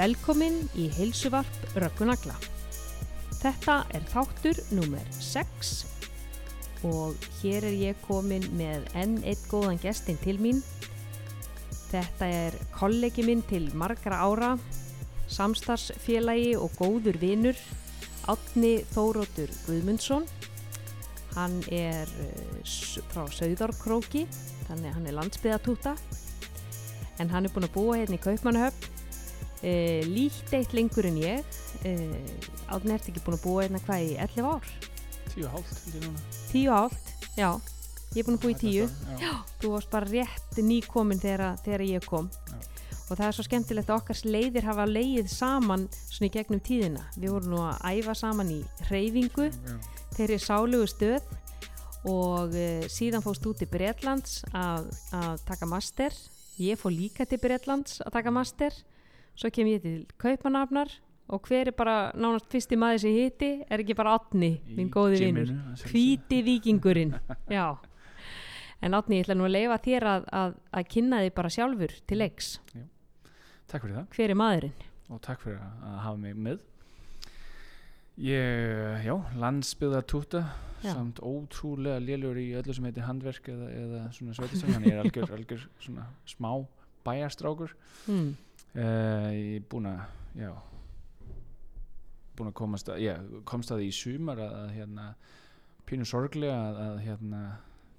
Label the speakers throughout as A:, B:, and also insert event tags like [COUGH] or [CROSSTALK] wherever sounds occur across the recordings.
A: Velkomin í heilsuvarp Röggunagla. Þetta er þáttur nummer 6 og hér er ég komin með enn eitt góðan gestin til mín. Þetta er kollegi minn til margra ára, samstarfsfélagi og góður vinur, Átni Þórótur Guðmundsson. Hann er uh, frá Sauðárkróki, þannig að hann er landsbyðatúta. En hann er búin að búa hérna í Kaupmannahöfn e, líkt eitt lengur en ég. E, Átni ert ekki búin að búa einna hvað í 11 ár?
B: Tíu og hálft held ég núna.
A: 10 og hálft, já. Ég er búin að búa í 10
B: Þetta, já. [GASPS]
A: þú varst bara rétt nýkomin þegar, þegar ég kom.
B: Já.
A: og það er svo skemmtilegt að okkar leiðir hafa leið saman svona í gegnum tíðina. Við vorum nú að æfa saman í hreyfingu
B: Já.
A: þeirri sálugu stöð. Og e, síðan fóst út til Breitlands að, að taka master. Ég fór líka til Breitlands að taka master svo kem ég til Kaupanafnar og hver er bara nánast fyrsti maður sem hitti er ekki bara Átni,
B: Í
A: minn góði vinnur hvíti vikingurinn [LAUGHS] já. En Átni, ég ætla nú að leifa þér að, að, að kynna þig bara sjálfur til leiks.
B: Takk fyrir það.
A: Hver er maðurinn?
B: og takk fyrir að hafa mig með. Ég, já, landsbyðar túta
A: Já.
B: samt ótrúlega lélur í öllu sem heitir handverk eða, eða svona sveitistöng ég er algjör, [LAUGHS] algjör svona smá bæjarstrákur.
A: Hmm.
B: Uh, ég er búin að já búin að komast að, já, komst að því í sumar að, að hérna pínu sorglega að, að hérna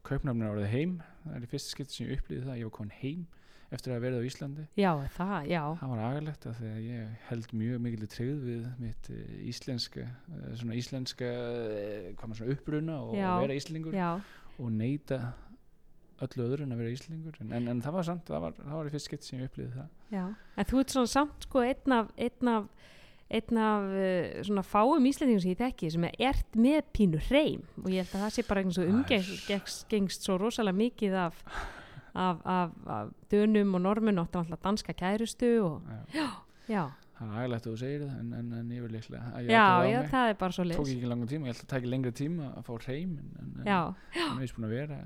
B: kaupnafnir árið heim. Það er í fyrsta skipti sem ég upplýði það, ég var komin heim eftir að verða á Íslandi.
A: Já, það, já.
B: Það var agalegt af því að ég held mjög mikil tryggð við mitt uh, íslenska uh, svona íslenska hvað maður svona uppruna og
A: Já.
B: vera íslingur
A: já,
B: og neyta öllu öðru en að vera íslingur en, en, en það var samt, það var, það var í fyrst skipti sem ég upplýði það.
A: Já en þú ert svona samt sko einn af einn af einn af uh, svona fáum íslendingum sem ég þekki sem er ert með pínu hreim. Og ég held að það sé bara eins og umgengst svo rosalega mikið af, af, af, dönum og normun og alltaf danska kærustu og
B: já.
A: já,
B: það er agalegt að þú segir það en, en, en ég vil líklega
A: já,
B: það
A: já, það er bara svo
B: tók
A: leys
B: ekki langan tíma, ég held að það tæki lengri tíma að fá hreim en, en, en
A: já,
B: hann er búin að vera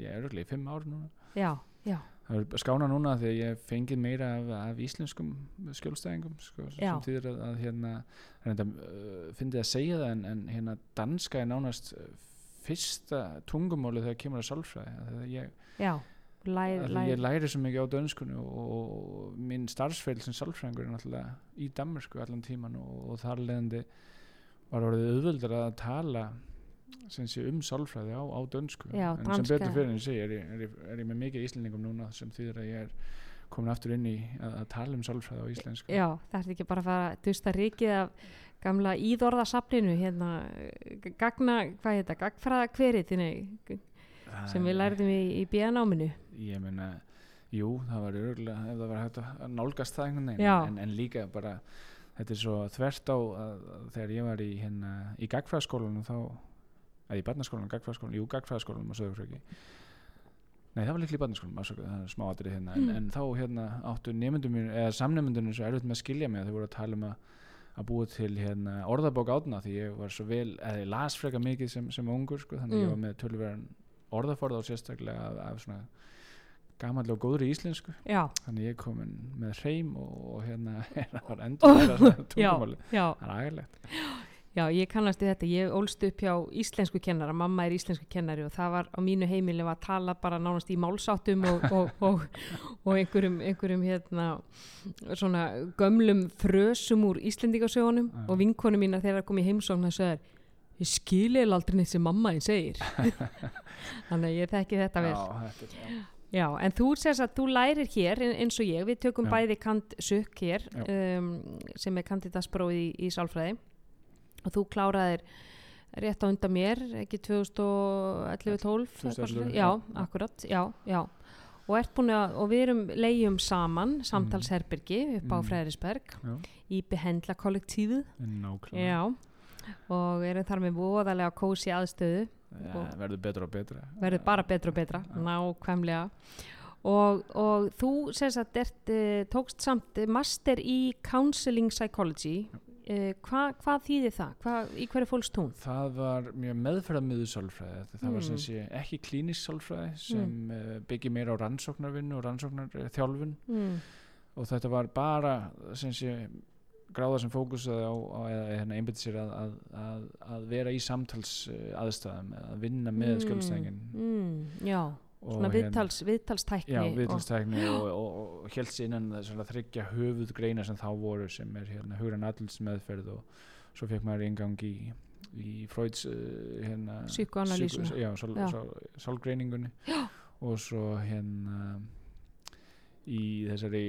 B: ég er örugglega í fimm ár núna.
A: Já, já,
B: það er skána núna að ég fengið meira af, af íslenskum skjólstæðingum sko, sem þýðir að, að hérna reynda, uh, fyndið að segja það en, en hérna danska er nánast fyrsta tungumáli þegar kemur að þegar ég,
A: já lær,
B: að
A: lær,
B: ég læri svo mikið á dönskunni og, og minn starfsfeil sem sálfræðingur er náttúrulega í Danmarku allan tíman og, og þar leðandi var orðið auðvöldar að tala sem sé um sálfræði á, á dönsku
A: Já,
B: en
A: danska.
B: sem betur fyrir en segi er er, ég, er ég með mikið íslendingum núna sem þýðir að ég er komin aftur inn í að, að tala um sálfræði á íslensku
A: já, það er ekki bara að fara að dusta ríkið af gamla íðorðasafninu hérna, gagna, hvað heit það, gagfræða hverið
B: Það
A: sem við lærðum í, í bíanáminu
B: ég meina, jú, það var örgulega ef það var hægt að nálgast það einhvern veginn. En, en líka bara þetta er svo þvert á að, að þegar ég var í, hérna, í gagfræðaskólanum þá eða í barnaskólanum, gagfræðaskólanum, jú, gagfræðaskólanum á Söðurfröki Nei, það var líklega í barnaskólanum, afsökuð, það er smá atrið hérna, en,
A: Mm.
B: en þá hérna áttu nefndum eða samnefndunum svo erfitt með að skilja mig að þau voru að tala um að að búa til hérna orðabók átna því ég var svo vel, eða ég las freka mikið sem, sem ungur, sko, þannig að ég
A: Mm.
B: var með tölverðan orðaforða og sérstaklega af, af svona gamallega og góðri íslensku.
A: Já,
B: þannig ég kom með hreim og, og hérna það var endur það er aðeinlegt
A: já, ég kannast við þetta. Ég ólst upp hjá íslensku kennara. Mamma er íslensku kennari og það var á mínu heimili var að tala bara nánast í málsáttum og, og, og, og einhverjum, einhverjum hérna svona gömlum frösum úr íslendingasögunum. Og vinkonu mína þegar það kom í heimsókn það sagði ég skil eða aldrei neitt sem mamma þín segir. [LAUGHS] Þannig að ég þekki þetta vel.
B: já, þetta já.
A: Já, en þú sést að þú lærir hér ein- eins og ég, við tökum
B: Já.
A: bæði kant sukk hér um, sem er kandidatsprófið í, í sálfræði. Og þú kláraðir rétt á undan mér, ekki 2011-12
B: 2011,
A: já, akkurat, já, já. Og að, og við erum leiðum saman, samtalsherbergi upp á
B: Mm.
A: Fræðisberg í behendla kollektífið. Já, og erum þar með voðalega kósi aðstöðu
B: ja, verður betra og betra
A: verður bara betra og betra, nákvæmlega og, og þú að ert, uh, tókst samt eh, master í Counseling Psychology uh, hva, hvað þýðir það? Hva, í hverju fólst hún?
B: það var mjög meðferðamiðu sálfræði það var
A: Mm.
B: sem sé ekki klínisk sálfræði sem mm. byggir meira á rannsóknarvinnu og rannsóknarþjálfun
A: Mm.
B: og þetta var bara sem sé gráða sem fókusaði á, á eða hérna, einbytti sér að, að, að, að vera í samtals uh, aðstæðum að vinna með mm. skjólstæðingin
A: mm, já, svona viðtals, viðtalstækni
B: já, viðtalstækni og, og, og, og helst innan þess að þryggja höfuð greina sem þá voru sem er hérna hugran allins meðferð og svo fekk maður eingang í í Freuds uh, hérna,
A: Psykoanalýsuna.
B: psyko- já, sál,
A: Já.
B: sál, sálgreiningunni og svo hérna í þessari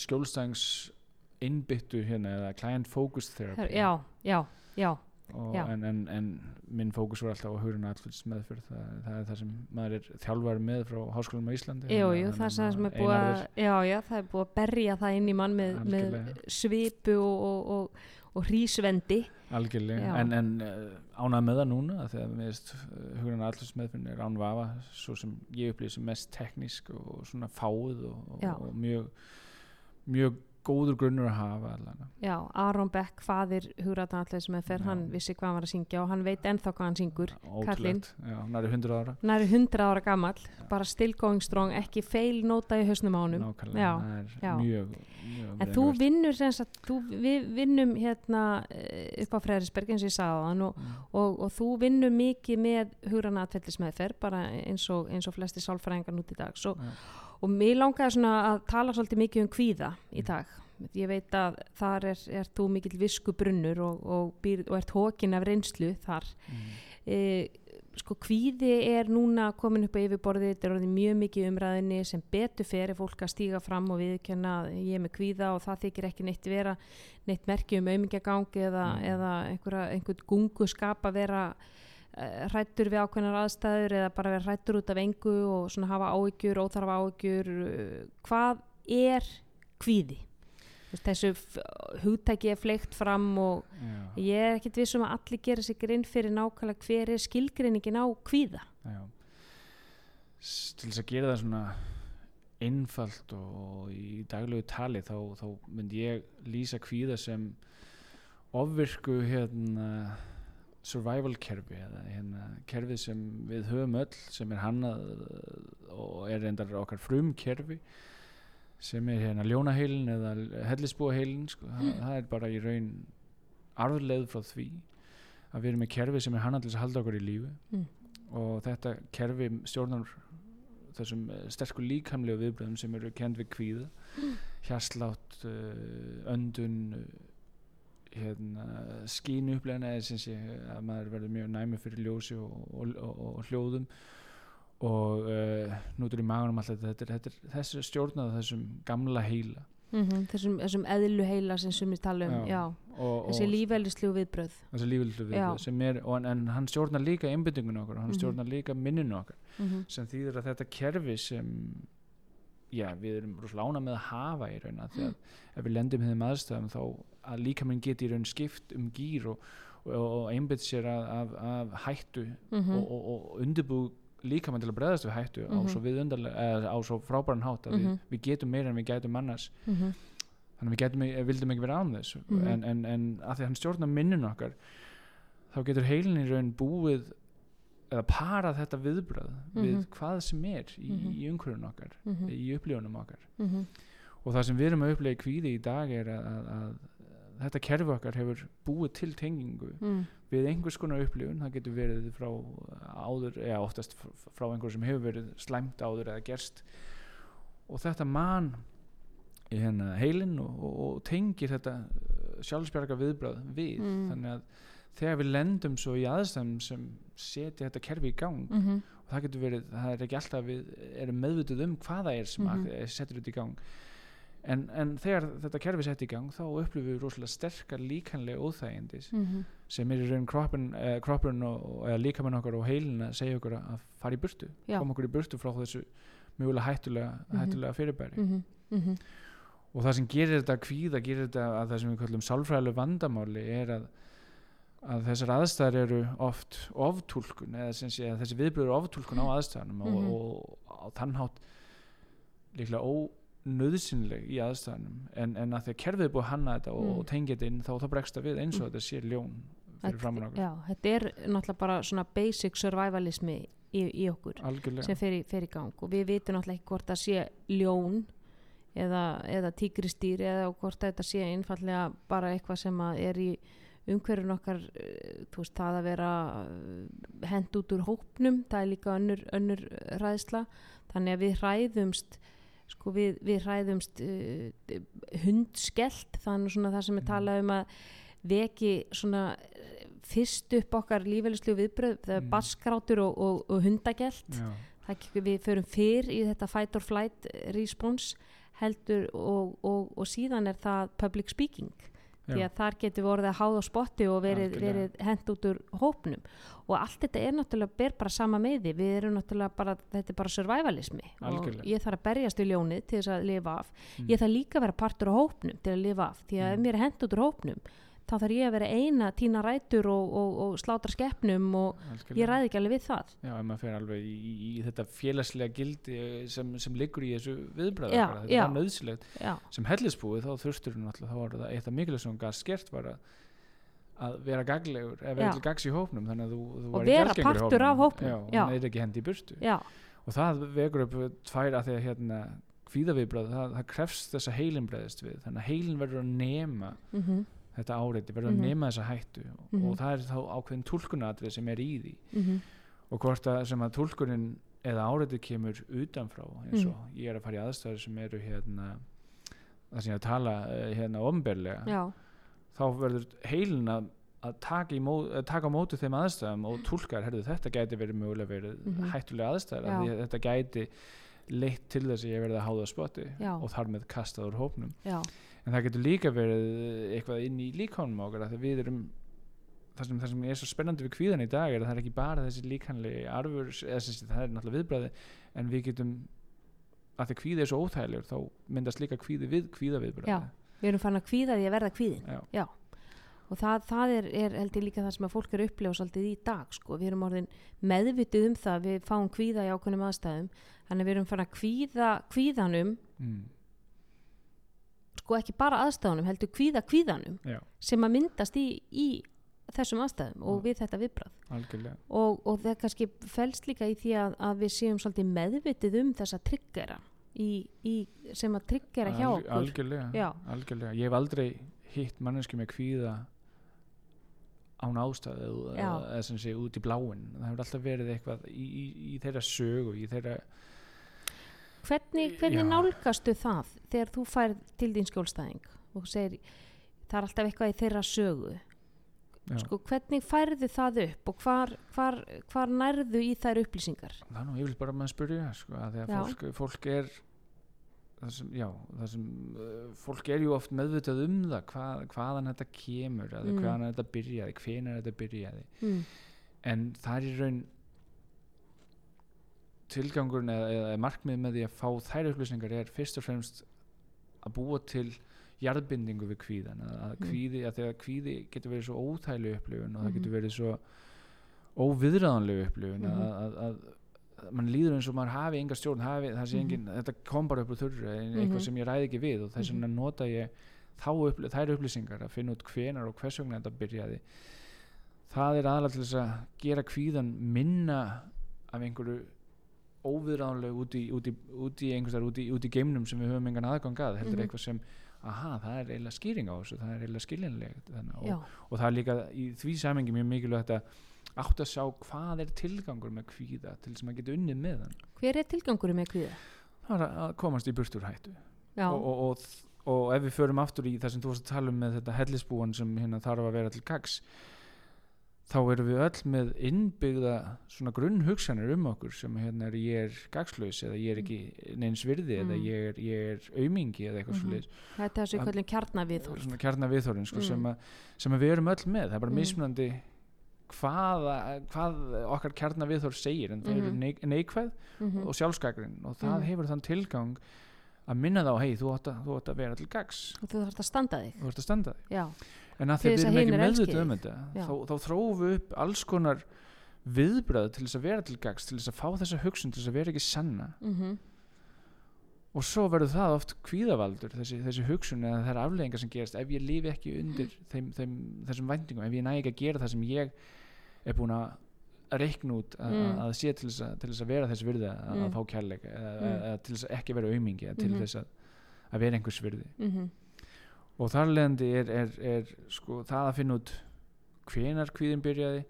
B: skjólstæðings innbyttu hérna eða client focused therapy.
A: Her, já, já, já já.
B: en, en, en minn fókus var alltaf á hugurinn allfins meðferð það, það er það sem maður er þjálfar með frá háskólanum á Íslandi.
A: Jú, jú,
B: að-
A: það það sem er- já, já, það er búið að berja það inn í mann með, með svipu og, og, og, og hrísvendi.
B: algjörlega, en, en uh, ánað með það núna mér veist hugurinn allins meðferð er án vafa svo sem ég upplýði sem mest teknísk og svona og, og mjög mjög góður grunnur að hafa allan
A: Já, Aron Beck, faðir hugrætanallega sem er
B: Já.
A: hann vissi hvað hann var að syngja og hann veit ennþá hvað hann syngur. Kallinn.
B: já, er 100 ára
A: er 100 ára gamall, bara still going strong, ekki feil nota í hausnum á honum.
B: nákvæmlega,
A: Já,
B: er
A: já.
B: mjög, mjög
A: En þú vinnur sem sagt, þú, við vinnum hérna eh, upp á Freðrisberg eins og ég sagði hann og,
B: Mm.
A: og, og þú vinnur mikið með hugrana atfellismeðferð bara eins og, eins og flesti sálfræðingar nút í dag Svo,
B: Já.
A: og mér langaði svona að tala svolítið mikið um kvíða í
B: Mm.
A: dag ég veit að þar er, er þú mikill visku brunnur og, og, býr, og ert hókin af reynslu þar
B: Mm.
A: e, sko kvíði er núna komin upp á yfirborðið, þetta er orðið mjög mikið umræðinni sem betur fer er fólk að stíga fram og viðkenna að ég er með kvíða og það þykir ekki neitt vera neitt merki um auðmingjagang eða,
B: Mm.
A: eða einhverja, einhvern gungu skap að vera uh, hrættur við ákveðnar aðstæður eða bara vera hrættur út af engu og svona hafa áhyggjur, óþarfa áhyggjur uh, hvað er kvíði? Þessu hugtæki er fleikt fram og
B: já,
A: Ég er ekkert vissum að allir gera sig grinn fyrir nákvæmlega hver er skilgreiningin á kvíða.
B: já. Til þess að gera það svona einfalt og í daglegu tali þá, þá myndi ég lýsa kvíða sem ofvirku hérna survival kerfi eða hérna kerfið sem við höfum öll sem er hannað og er reyndar okkar frum kerfi sem er hérna ljónaheilin eða hellisbúaheilin sko. það, það er bara í raun arfleð frá því að við erum með kerfi sem er hannað til þess að halda okkur í lífi
A: Mm.
B: og þetta kerfi stjórnar þessum eh, sterku líkamlegu viðbröðum sem eru kend við kvíða hjarslátt, uh, öndun uh, hérna, skínu upplegna eða sem sé að maður verður mjög næmi fyrir ljósi og, og, og, og hljóðum og uh, nútur í maganum alltaf þetta, þetta er þessi stjórnað þessum gamla heila
A: Mm þessum, þessum eðlu heila sem sumir tala um, já.
B: og,
A: Þessi lífælislu viðbröð.
B: þessi
A: Já.
B: sem er, og, en, en hann stjórnar líka einbyttingun okkar hann
A: Mhm.
B: stjórnar líka minninu okkar
A: Mm
B: sem þýðir að þetta kerfi sem já, við erum rosalega ána með að hafa í raun að því að ef við lendum hefðum aðstæðum þá að líka minn geti í raun skipt um gýr og, og, einbytt sér af, hættu
A: Mhm.
B: og, og, og undirbú líka mann til að breðast við hættu á
A: Mhm.
B: svo við undarlega, eða á svo frábæran hátt að
A: Mhm.
B: við, við getum meira en við getum annars
A: -hmm.
B: þannig við getum, eh, vildum ekki vera án þess
A: Mhm.
B: en, en, en að því að hann stjórnar minnun okkar þá getur heilin í raun búið eða parað þetta viðbröð við
A: Mhm.
B: hvað sem er í,
A: Mhm.
B: í umhverjun okkar
A: Mhm.
B: í upplifunum okkar
A: Mm
B: og það sem við erum að upplega í kvíði í dag er að, að, að þetta kerfi okkar hefur búið til tengingu
A: mm.
B: við einhvers konar upplifun. Það getur verið frá áður eða oftast fr- frá einhver sem hefur verið slæmt áður eða gerst. Og þetta man í hérna heilin og, og, og tengir þetta uh, sjálfsbjarga viðbröð við.
A: Mm.
B: þannig að þegar við lendum svo í aðstæðum sem setja þetta kerfi í gang
A: Mm
B: og það getur verið, það er ekki alltaf við erum meðvituð um hvað það er sem mm setur þetta í gang en, en þegar þetta kerfi sett í gang þá upplifum við rosalega sterkar líkanlega óþægindis
A: -hmm.
B: sem er í raun kroppin, eh, kroppin og, og, eða líkamann okkar og heilin að segja okkur að fara í burtu
A: Já.
B: koma okkur í burtu frá þessu mögulega hættulega,
A: Mhm.
B: hættulega fyrirbæri
A: Mm -hmm.
B: og það sem gerir þetta kvíða gerir þetta að það sem við kallum sálfræðileg vandamáli er að, að þessar aðstæður eru oft oftúlkun eða sem sé þessi viðbröður eru oftúlkun á aðstæðanum
A: Mhm.
B: og, og á þann hátt líklega ónöðsynleg í aðstæðanum en, en að því að kerfið er búið að hanna þetta og,
A: Mm.
B: og tengja þetta inn þá, þá bregst það við eins og
A: Mm.
B: þetta sé ljón fyrir framann okkur.
A: Já, þetta er náttúrulega bara svona basic survivalismi í, í okkur
B: algjörlega.
A: sem fer í, fer í gang. Og við vitum náttúrulega ekki hvort það sé ljón eða, eða tígristýr eða hvort þetta sé einfallega bara eitthvað sem er í umhverjum okkar eh, þú veist það að vera eh, hend út úr hópnum það er líka önnur, önnur ræðsla. Þannig að við hræðumst sko við, við hræðumst uh, hundskellt það er nú svona það sem er
B: Mhm.
A: talað um að veki svona eh, fyrst upp okkar lífeylislu viðbröð það er
B: Mhm.
A: baskrátur og, og, og hundagelt við förum fyrr í þetta fight or flight response heldur og, og, og síðan er það public speaking því að þar getur við orðið að háða á spotti og verið, verið hent út úr hópnum. Og allt þetta er náttúrulega ber bara sama meði, við erum náttúrulega bara þetta er bara survivalismi.
B: Algjörlega.
A: og ég þarf að berjast við ljónið til þess að lifa af.
B: Mm.
A: ég þarf líka að vera partur á hópnum til að lifa af. Því að ef
B: Mm.
A: mér er hent út úr hópnum þá þarf ég að vera eina að tína rætur og, og, og slátra skeppnum og
B: algjörlega.
A: ég ræði ekki alveg við það.
B: Já, ef maður fer alveg í, í, í þetta félagslega gildi sem, sem liggur í þessu viðbræða þetta
A: já.
B: er nöðsilegt
A: já,
B: sem hellisbúið þá þurftur hún alltaf þá var það eitt af mikilvægt sem hún gaf skert var að, að vera gaglegur eða vera gags í hópnum þannig að þú, þú gjaldgengur í
A: partur af hópnum,
B: já,
A: já.
B: hann er ekki hendi í burtu.
A: Já,
B: og það vekur upp tvær að því að hérna kvíðaviðbröð, það, það krefst þess að heilin breyðist við, þannig að heilin verður að nema
A: mhm,
B: þetta áreiti, verður
A: Mhm.
B: að nema þessa hættu og,
A: Mhm.
B: og það er þá ákveðin túlkunatrið sem er í því
A: mhm,
B: og hvort að sem að túlkunin eða áreitið kemur utanfrá eins og
A: Mm.
B: ég er að fara í aðstæður sem eru hérna það sem ég er að tala eh, hérna ofnberlega þá verður heilin að, taka, í mó, að taka á móti þeim aðstæðum og túlkar, herðu þetta gæti verið mögulega verið
A: Mhm.
B: hættulega aðstæður þetta gæti leitt til þess að ég verði að háða spotti og þar með kastað úr hópnum
A: já,
B: en það getur líka verið eitthvað inn í líkánum okkar það sem, sem er svo spennandi við kvíðan í dag er að það er ekki bara þessi líkanlegi arfur eða þessi, það er náttúrulega viðbræði en við getum að því kvíði er svo óþægilegur þá myndast líka kvíði við kvíða viðbræði
A: Já. við erum fann að kvíða því að verða kvíðin
B: Já.
A: og það, það er, er held ég líka það sem að fólk er upplega svolítið í dag sko. við erum orðin meðvitið um það við fáum kvíða í ákveðnum aðstæðum þannig við erum fann að kvíða kvíðanum
B: mm,
A: sko ekki bara aðstæðunum heldur kvíða kvíðanum
B: já,
A: sem að myndast í, í þessum aðstæðum og
B: Já.
A: við þetta viðbrað og, og það kannski felst líka í því að, að við séum svolítið meðvitið um þessa í, sem að triggera hjá okkur.
B: algjörlega, algjörlega. Ég hef aldrei hitt manneski með kvíða án ástæðu eða, sem sé út í bláin það hefur alltaf verið eitthvað í, í, í þeirra sögu í þeirra
A: hvernig, hvernig
B: Já.
A: nálgastu það þegar þú færð til þín skjólstæðing og segir það er alltaf eitthvað í þeirra sögu sko, hvernig færðu það upp og hvar, hvar, hvar nærðu í þær upplýsingar
B: það er nú yfirleitt bara að maður spyrja sko, að því að
A: Já.
B: fólk, fólk er það sem, já, það sem uh, fólk er ju oft meðvitað um það hvað, hvaðan þetta kemur
A: Mm.
B: hvaðan þetta byrjaði, hvenar þetta byrjaði
A: mm.
B: en það er í raun tilgangurinn eða, eða markmið með því að fá þær upplýsingar er fyrst og fremst að búa til jarðbindingu við kvíðan að,
A: Mm.
B: kvíði, að þegar kvíði getur verið svo óþægileg upplifun og það
A: Mhm.
B: getur verið svo óviðræðanleg upplifun
A: Mhm.
B: að, að, að, mann líður eins og maður hafi enga stjórn hafi, sé
A: Mhm.
B: engin, þetta kom bara upp úr þurru eitthvað
A: Mhm.
B: sem ég ræði ekki við og þess
A: Mhm.
B: vegna nota ég upplif, þær upplýsingar að finna út hvenar og hvers vegna þetta byrjaði það er aðalega til þess að gera kvíðan minna af einhverju óviðránleg út í, út í, út í einhverstaðar út í, út í geimnum sem við höfum engan aðgang að. Heldur
A: Mhm.
B: eitthvað sem, aha, það er eiginlega skýring á þessu, það er eiginlega skiljanlegt og, og það er líka í því samengi mjög mikilvægt að átt að sjá hvað er tilgangur með kvíða til þess að maður geti unnið með hann.
A: Hver er tilgangur með kvíða?
B: það er að- komast í burtur hættu.
A: Já,
B: og, og, og, og ef við förum aftur í það sem þú varst að tala um með þetta hellisbúan sem hérna þarf að vera til gags þá erum við öll með innbyggða svona grunnhugsanir um okkur sem hérna er ég er gagslaus eða ég er ekki neins virði eða
A: Mm.
B: ég er, ég er aumingi eða eitthvað
A: Mhm.
B: mm -hmm.
A: þetta er þessu
B: Að-
A: kvöldin kjarnaviðhorf
B: svona kjarna viðþórin sko,
A: Mm.
B: sem, að, sem að við erum öll með það er bara
A: Mm.
B: mismunandi hvað, hvað okkar kjarna viðþór segir en það eru
A: Mhm.
B: neik, neikvæð
A: Mhm.
B: og sjálfskakrinn og það
A: Mhm.
B: hefur þann tilgang að minna þá, hei, þú átt að, vera til gags
A: og þú þarfst að standa þig
B: að standa þig
A: já,
B: en að því við erum ekki meðvitað um þetta þá, þá þróum við upp alls konar viðbröð til þess að vera til gags til þess að fá þessa hugsun til þess að vera ekki sanna
A: mm
B: og svo verður það oft kvíðavaldur þessi, þessi hugsun eða þær afleggingar sem gerast ef ég lifi ekki undir þeim, þeim, þessum væntingum, ef ég næ ekki að gera það sem ég er búin að reikna út að,
A: Mm.
B: að sé til þess að, til þess að vera þess virði að,
A: Mm.
B: að fá kærleika eða,
A: Mm.
B: eða til þess að ekki vera aumingi eða til
A: Mhm.
B: þess að, að vera einhvers virði
A: mhm,
B: og þar leðandi er, er, er sko, það að finna út hvenar kvíðin byrjaði.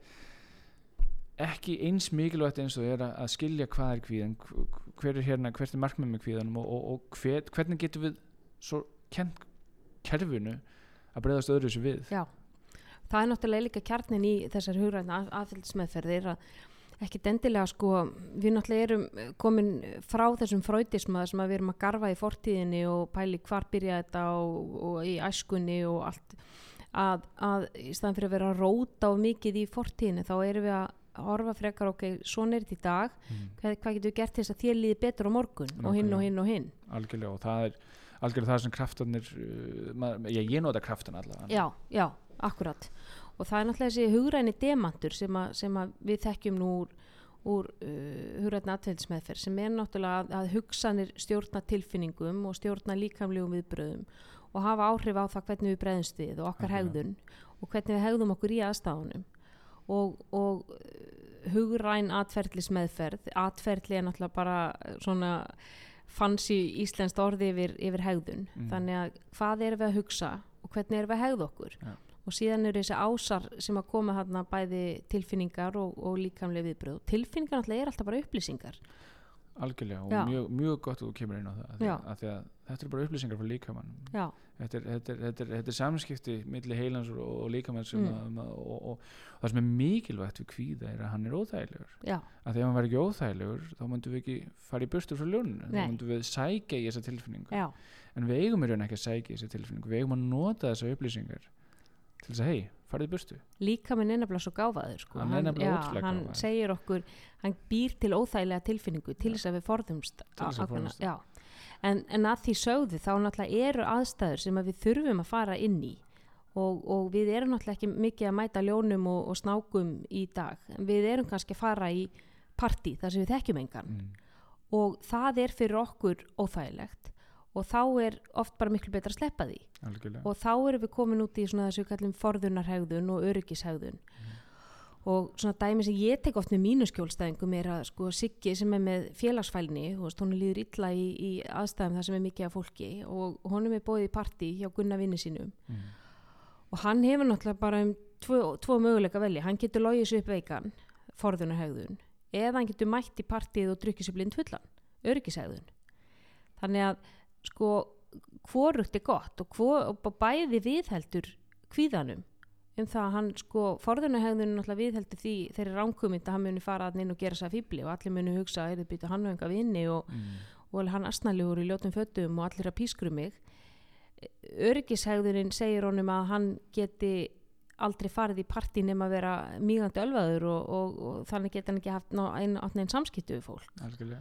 B: Ekki eins mikilvægt eins og er að, skilja hvað er kvíðin hv- hver er hérna, hvert er markmið með kvíðanum og, og, og hver, hvernig getum við svo kent kerfinu að breyðast öðru þessu við?
A: Já, það er náttúrulega líka kjarnin í þessar hugræna aðfylgsmeðferðir að ekkit endilega sko, við náttúrulega erum komin frá þessum fröytisma sem að við erum að garfa í fortíðinni og pæli hvar byrja þetta og, og í æskunni og allt. Að, að í staðan fyrir að vera að róta of mikið í fortíðinni þá erum við að horfa frekar ok, svona er þetta í dag.
B: Mm.
A: hvað, hvað getur við gert til þess að þér líði betur á morgun? Og hinn og hinn og hinn.
B: Algjörlega og það er algjörlega það sem kraftarnir uh, maður, ég, ég nota kraftan allavega.
A: Já, já, akkurat og það er náttúrulega þessi hugræni demantur sem, að, sem að við þekkjum nú úr, úr uh, hugræni atveldismeðferð sem er náttúrulega að, að hugsanir stjórna tilfinningum og stjórna líkamlegum viðbröðum og hafa áhrif á það hvernig við breyðumst við og okkar hegðun og hvernig við hegðum okkur í aðstáðunum og, og uh, hugræn atferðlismeðferð atferðli er náttúrulega bara svona fancy íslenskt orði yfir, yfir hegðun
B: Mm.
A: þannig að hvað erum við að hugsa og hvernig erum við að hegða okkur
B: Já.
A: Og síðan eru þessi ásar sem að koma þarna bæði tilfinningar og, og líkamlega viðbröð tilfinningar náttúrulega er alltaf bara upplýsingar.
B: Algjörlega og mjög, mjög gott að þú kemur inn á það að, að þetta er bara upplýsingar frá líkamann þetta er, þetta er, þetta er, þetta er samskipti milli heilans og, og líkamann
A: Mm.
B: og, og, það sem er mikilvægt við kvíða er að hann er óþægilegur.
A: Já,
B: að því að hann væri ekki óþægilegur þá myndum við ekki fara í burtu frá ljóninu þá myndum við sækja í þessa tilfinningu.
A: Já,
B: en við eigum í raun ekki að sækja í þessa tilfinningu við eigum að nota þessa upplýsingar til þess að hei, farið í burtu
A: líka er nefnilega svo gáfaður sko.
B: Hann nefnilega ótrúlega
A: hann
B: gáfaður.
A: segir okkur, hann býr til óþægilega tilfinningu til þess að við forðumst já. en, en að því sögðu þá náttúrulega eru aðstæður sem að við þurfum að fara inn í og, og við erum náttúrulega ekki mikið að mæta ljónum og, og snákum í dag við erum kannski að fara í partí þar sem við þekkjum engan
B: mm.
A: og það er fyrir okkur óþægilegt og þá er oft bara miklu betra að sleppa því.
B: Algjörlega.
A: Og þá erum við komin út í svona þessu kallum forðunarhegðun og öryggishegðun og svona dæmi sem ég tek oft með mínu skjólstæðingum er að sko Siggi sem er með félagsfælni hún líður illa í, í aðstæðum þar sem er mikið af fólki og honum er bóðið í partí hjá Gunnar vinni sínum.
B: Mm.
A: og hann hefur náttúrulega bara um tvo, tvo möguleika velji, hann getur logið sér upp veikan forðunarhegðun eða hann getur mætt í partíð og drukkið sér blind fullan öryggishegðun þannig að sko hvorugt er gott og, hvor, og bæði viðheldur kvíðanum um það að hann sko forðunarhegðun náttúrulega viðheldur því þeirri ránkumind að hann muni fara inn og gera sér fýbli og allir muni hugsa að er þið býta hann og enga vinni og,
B: Mm.
A: og alveg hann asnalegur í ljótum fötum og allir að pískru mig. Öryggishegðunin segir honum að hann geti aldrei farið í partí nema að vera mýgandi ölvaður og, og, og þannig geti hann ekki haft einn ein samskiptu við fólk.
B: Algjörlega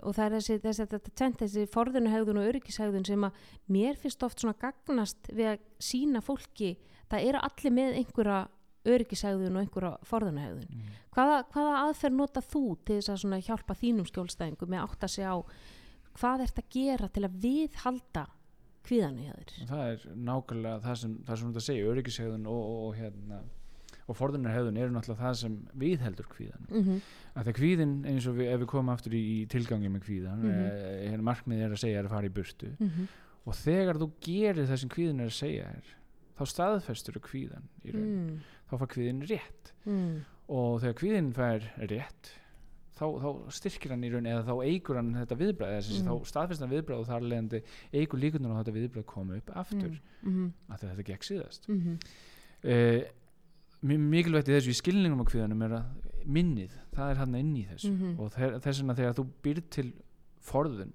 A: og það er þessi, þessi, þetta tvent, þessi forðunuhegðun og öryggishegðun sem að mér finnst oft svona gagnast við að sína fólki það eru allir með einhverja öryggishegðun og einhverja forðunuhegðun
B: mm.
A: hvaða, hvaða aðferð nota þú til þess að hjálpa þínum skjólstæðingum með að átta sig á hvað ert að gera til að viðhalda kvíðanu hjá þér
B: það er nákvæmlega það sem það sem þú að segja, öryggishegðun og, og, og hérna og forðunarhegðun eru náttúrulega það sem viðheldur kvíðan
A: mm -hmm.
B: að það kvíðin eins og við, ef við komum aftur í, í tilgangi með kvíðan mm
A: Mhm.
B: hérna markmið er að segja er að fara í burtu
A: Mm -hmm.
B: og þegar þú gerir það sem kvíðin er að segja er þá staðfestur þú kvíðan í raun,
A: mm.
B: þá fær kvíðin rétt
A: Mm.
B: og þegar kvíðin fær rétt þá, þá styrkir hann í raun eða þá eigur hann þetta viðbræð mm. Þá staðfestur hann viðbræð og þar leðandi eigur líkunar á þetta viðbræð koma upp aftur
A: -hmm.
B: af því að þetta gekk síðast
A: -hmm.
B: uh, mikilvægt í þessu í skilningum á kvíðanum er að minnið, það er hann inn í þessu
A: Mhm.
B: og þe- þess vegna þegar þú býr til forðun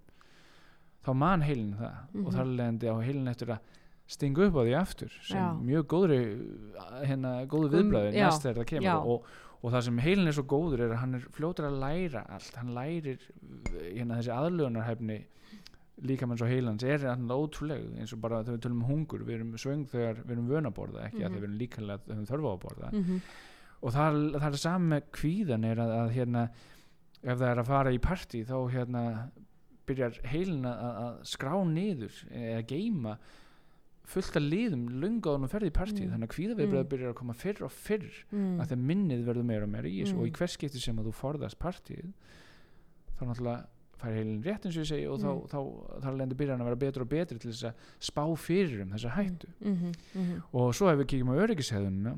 B: þá man heilin það
A: Mhm.
B: og þar leðandi á heilin eftir að stinga upp á því aftur sem
A: Já.
B: mjög góðri hérna, góðu
A: Um,
B: viðbræði
A: já,
B: næst þegar það kemur og, og það sem heilin er svo góður er að hann er fljótur að læra allt hann lærir hérna, þessi aðlögunarhæfni líka menn svo heilans er hann ótrúleg eins og bara þegar við tölum um hungur við erum svöng þegar við erum vön að borða ekki
A: Mhm.
B: að við erum líkanlega að við höfum þörfa að borða
A: Mm -hmm.
B: og það, það er saman með kvíðan er að, að hérna ef það er að fara í partí þá hérna byrjar heilin að, að skrá niður eða geima fullt af liðum lunga á hún ferði í partí
A: Mm.
B: þannig að kvíðaviðbröð
A: Mm.
B: byrjar að koma fyrr og fyrr
A: Mm.
B: að þegar minnið verður meira og meira í
A: Mm.
B: og í hvers skipti sem að þú forðast partíð þá náttúrulega fær heilin rétt eins og ég segi og
A: Mm.
B: þá, þá þar lendi byrja hann að vera betur og betri til þess að spá fyrir um þessa hættu.
A: Mhm, mhm,
B: og svo ef við kíkjum á öryggishæðunina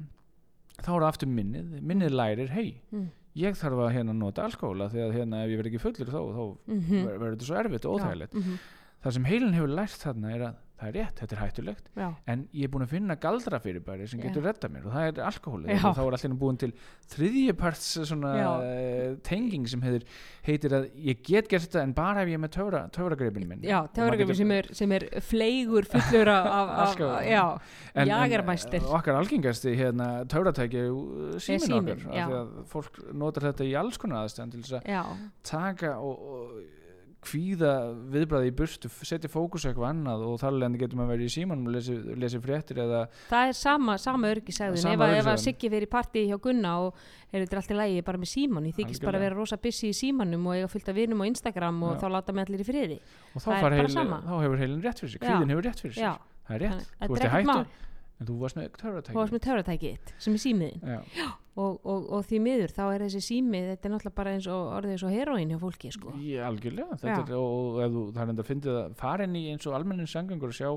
B: þá er aftur minnið. Minnið lærir, hei,
A: mm,
B: ég þarf að hérna nota alkohóla að hérna ef ég verð ekki fullur þá, þá ver- verður þetta svo erfitt og óþægilegt.
A: Já, mhm,
B: það sem heilin hefur lært þarna er að það er rétt, þetta er hættulegt
A: já,
B: en ég er búin að finna galdra fyrirbæri sem
A: Já.
B: getur reddað mér og það er alkohólið.
A: Já.
B: og þá er allir búin til þriðjuparts uh, tenging sem heitir, heitir að ég get gert þetta en bara ef ég er með töfra, töfragreipin minn.
A: Já töfragreifin sem sem er fleigur fullur af, af, já,
B: en,
A: jagermæstir.
B: en okkar algengasti hérna, töfratæki símin
A: síminn,
B: okkar af því að fólk notar þetta í alls konar aðstæðan til þess að taka og, og kvíða viðbræði í burtu setja fókus eitthvað annað og þar leðandi getur maður verið í símanum og lesi, lesi fréttir eða
A: það er sama, sama örgisæðun
B: Sama
A: ef, ef að. Siggi fyrir partí hjá Gunna og er þetta allt í lægi bara með síman ég þykist bara að vera rosa busy í símanum og eiga fullt af vinum á Instagram og
B: Já.
A: þá láta mig allir í friði.
B: Og þá,
A: Það
B: heil, þá hefur heilin rétt fyrir sig kvíðin hefur rétt fyrir sig
A: já,
B: það er rétt,
A: þannig að
B: þú ert í hættu.
A: mál
B: en þú varst með
A: þú
B: töfratæki
A: varst með töfratækið sem er símiðin
B: Já.
A: og, og, og því miður þá er þessi sími þetta er náttúrulega bara eins og orðið svo heroín hjá fólki sko.
B: Algjörlega
A: Já.
B: þetta er, og, og ef þú, er enda að fyndið að fara inn í eins og almennin sangangur og sjá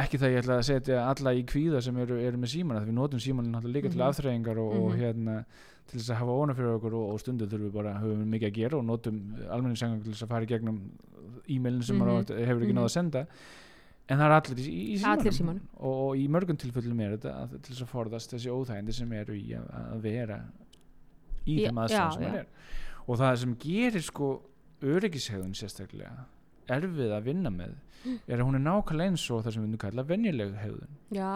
B: ekki það ég ætla að setja alla í kvíða sem eru, eru með síman við notum símanin líka til
A: Mhm.
B: afþreyingar og, og
A: Mhm.
B: hérna til þess að hafa óna fyrir okkur og, og stundu þurfum við bara höfum við mikið að gera og notum almennin sangangur til þess að fara í gegnum e-mailin sem
A: Mhm.
B: maður hefur ekki
A: Mhm.
B: náð að senda en það er allir í, í símanum,
A: símanum.
B: Og, og í mörgum tilfellum er þetta að, til þess að forðast þessi óþægindi sem eru í að, að vera í þeim aðstæðum sem maður er og það sem gerir sko öryggishegðun sérstaklega erfið að vinna með [GASPS] er að hún er nákvæmlega eins og það sem við nú kalla venjuleg hegðun.
A: Já,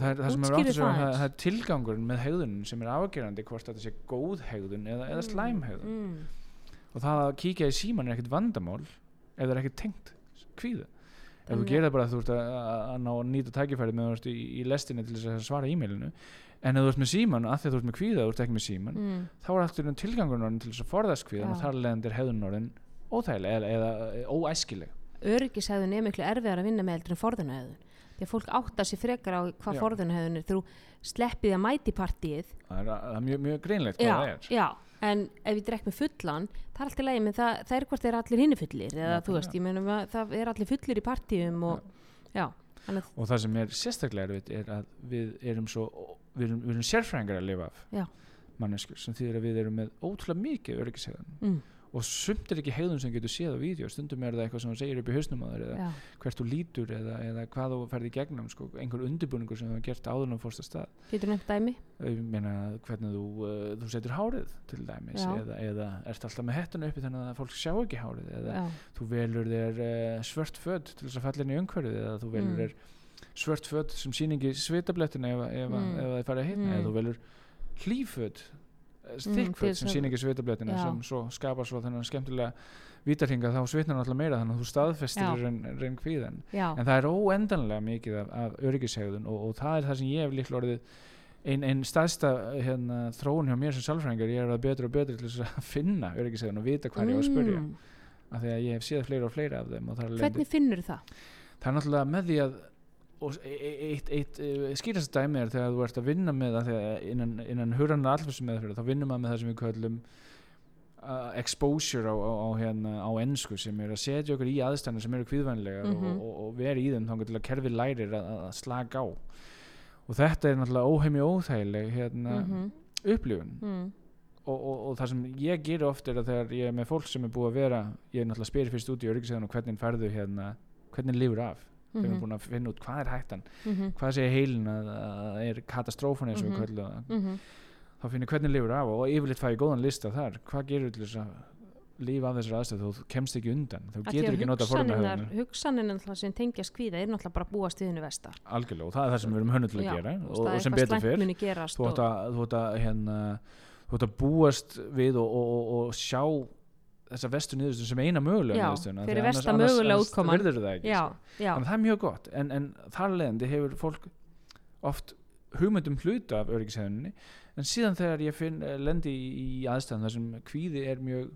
B: það er það sem er það, það er tilgangurinn með hegðunin sem er afgerandi hvort þetta sé góð hegðun eða, eða slæm hegðun.
A: mm,
B: og það að kíkja í síman er ekkert vandamál ef það er ekkert tengt kvíða ef þú gerir það bara að þú ert að, að, að ná að nýta tækifærið með þú ert í, í lestinni til þess að svara e-mailinu. En ef þú ert með síman, að því að þú ert með kvíða þú ert ekki með síman,
A: mm,
B: þá er alltaf tilgangurinn orðin til þess að forðast kvíðan
A: Já.
B: og þar leðandi er hegðun orðin óþægileg eða, eða óæskileg.
A: Öryggishæðun er miklu erfiðar að vinna með eldur en forðunahæðun því að fólk áttar sér frekar á hvað forðunahæðun er. Þú sleppið að mæti partíið.
B: Það er, það er mjög, mjög
A: já, já, en ef ég drekk með fullan það er alltaf leið, menn það, það er hvort þeir allir hinni fullir eða
B: Já,
A: þú veist, ég meina að það er allir fullir í partíum og já, að
B: og það sem er sérstaklega erfitt er að við erum svo við erum, við erum sérfræðingar að lifa af
A: Já.
B: manneskur sem þýðir að við erum með ótrúlega mikið öryggishegðun
A: mm,
B: og sumt er ekki hegðun sem getur séð á vídeo stundum er það eitthvað sem þú segir upp í hausnum á þér eða
A: já,
B: hvert þú lítur eða, eða hvað þú ferði í gegnum sko, einhver undirbúningur sem þú hefur gert áður en þú fórst að stað
A: getur nefnt dæmi
B: ég meina hvernig þú, uh, þú setur hárið til dæmis
A: Já.
B: eða, eða ert alltaf með hettuna uppi þannig að fólk sjá ekki hárið eða
A: já,
B: þú velur þér uh, svört född til þess að falla inn í umhverfið eða þú velur
A: Mm.
B: þér svört född sem sýningi svitablettina ef, ef,
A: Mm.
B: ef, ef það fara að hitna
A: Mm.
B: eða þú velur hlýfödd
A: Mm, þess
B: sem sýningi svitablettina
A: Já.
B: sem svo skapar svo þennan skemmtilega vítarhinga þá svitnar náttúrulega meira þannig að þú staðfestir reyn, kvíðan en það er óendanlega mikið af, af öryggishegðun og, og það er það sem ég hef líklega orðið einn ein staðsta hérna, þróun hjá mér sem sálfræðingar ég er að betur og betur til þess að [LAUGHS] finna öryggishegðun og vita hvað ég á að spurja
A: Mm,
B: af því að ég hef séð fleira og fleira af þeim er,
A: hvernig finnur það?
B: það er náttúrulega með því að og e- e- eitt, eitt, eitt skýrast dæmi er þegar þú ert að vinna með það innan, innan huranar allfisum meðferð þá vinnum maður með það sem við köllum uh, exposure á, á, á, hérna, á ennsku sem er að setja okkur í aðstæðan sem eru kvíðvænlegar
A: Mhm.
B: og, og, og vera í þeim þá að kerfið lærir að, að slaka á. Og þetta er náttúrulega óheimi óþægileg hérna,
A: Mhm,
B: upplifun.
A: Mm,
B: og, og, og það sem ég gerir oft er að þegar ég er með fólk sem er búið að vera ég er náttúrulega spyrir í öryggisæðan og hvernig færðu hérna, hvernig lifur af við erum
A: mhm,
B: búin að finna út hvað er hættan
A: mhm,
B: hvað segir heilin að, að er katastrófan eins og köllum það.
A: Mhm.
B: þá finnir hvernig lifur af og yfirleitt fæ ég góðan lista þar. Hvað gerur til þess að lífa af þessar aðstæð þú kemst ekki undan. Þú
A: því
B: getur
A: að
B: ekki nota
A: hugsanirnar náttúrulega sem tengjast kvíða er náttúrulega bara að búa stiðinu vestar
B: algjörlega og það er það sem við erum hönnu til að
A: Já,
B: gera
A: og
B: og, sem betur fyrr þú ætti að, að hérna, að búast við og, og, og, og sjá þessa vestu niðurstöðu sem eina mögulega
A: Já,
B: niðurstöðuna,
A: fyrir versta mögulega já,
B: þannig að það er mjög gott en, en þar leðandi hefur fólk oft hugmyndum hluta af öryggishefninni en síðan þegar ég finn eh, lendi í, aðstæðan þar sem kvíði er mjög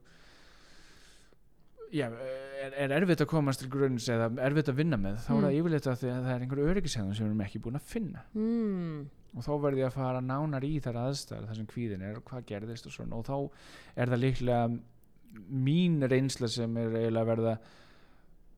B: já, er, er erfitt að komast til grunns eða erfitt að vinna með þá er
A: Mm.
B: það yfirleitt að að það er einhver öryggishefn sem við erum ekki búin að finna.
A: Mm,
B: og þá verð ég að fara nánar í þar aðstæðar þar sem kvíðin er og hvað gerðist og svona og þá er það líklega mín reynsla sem er eiginlega að verða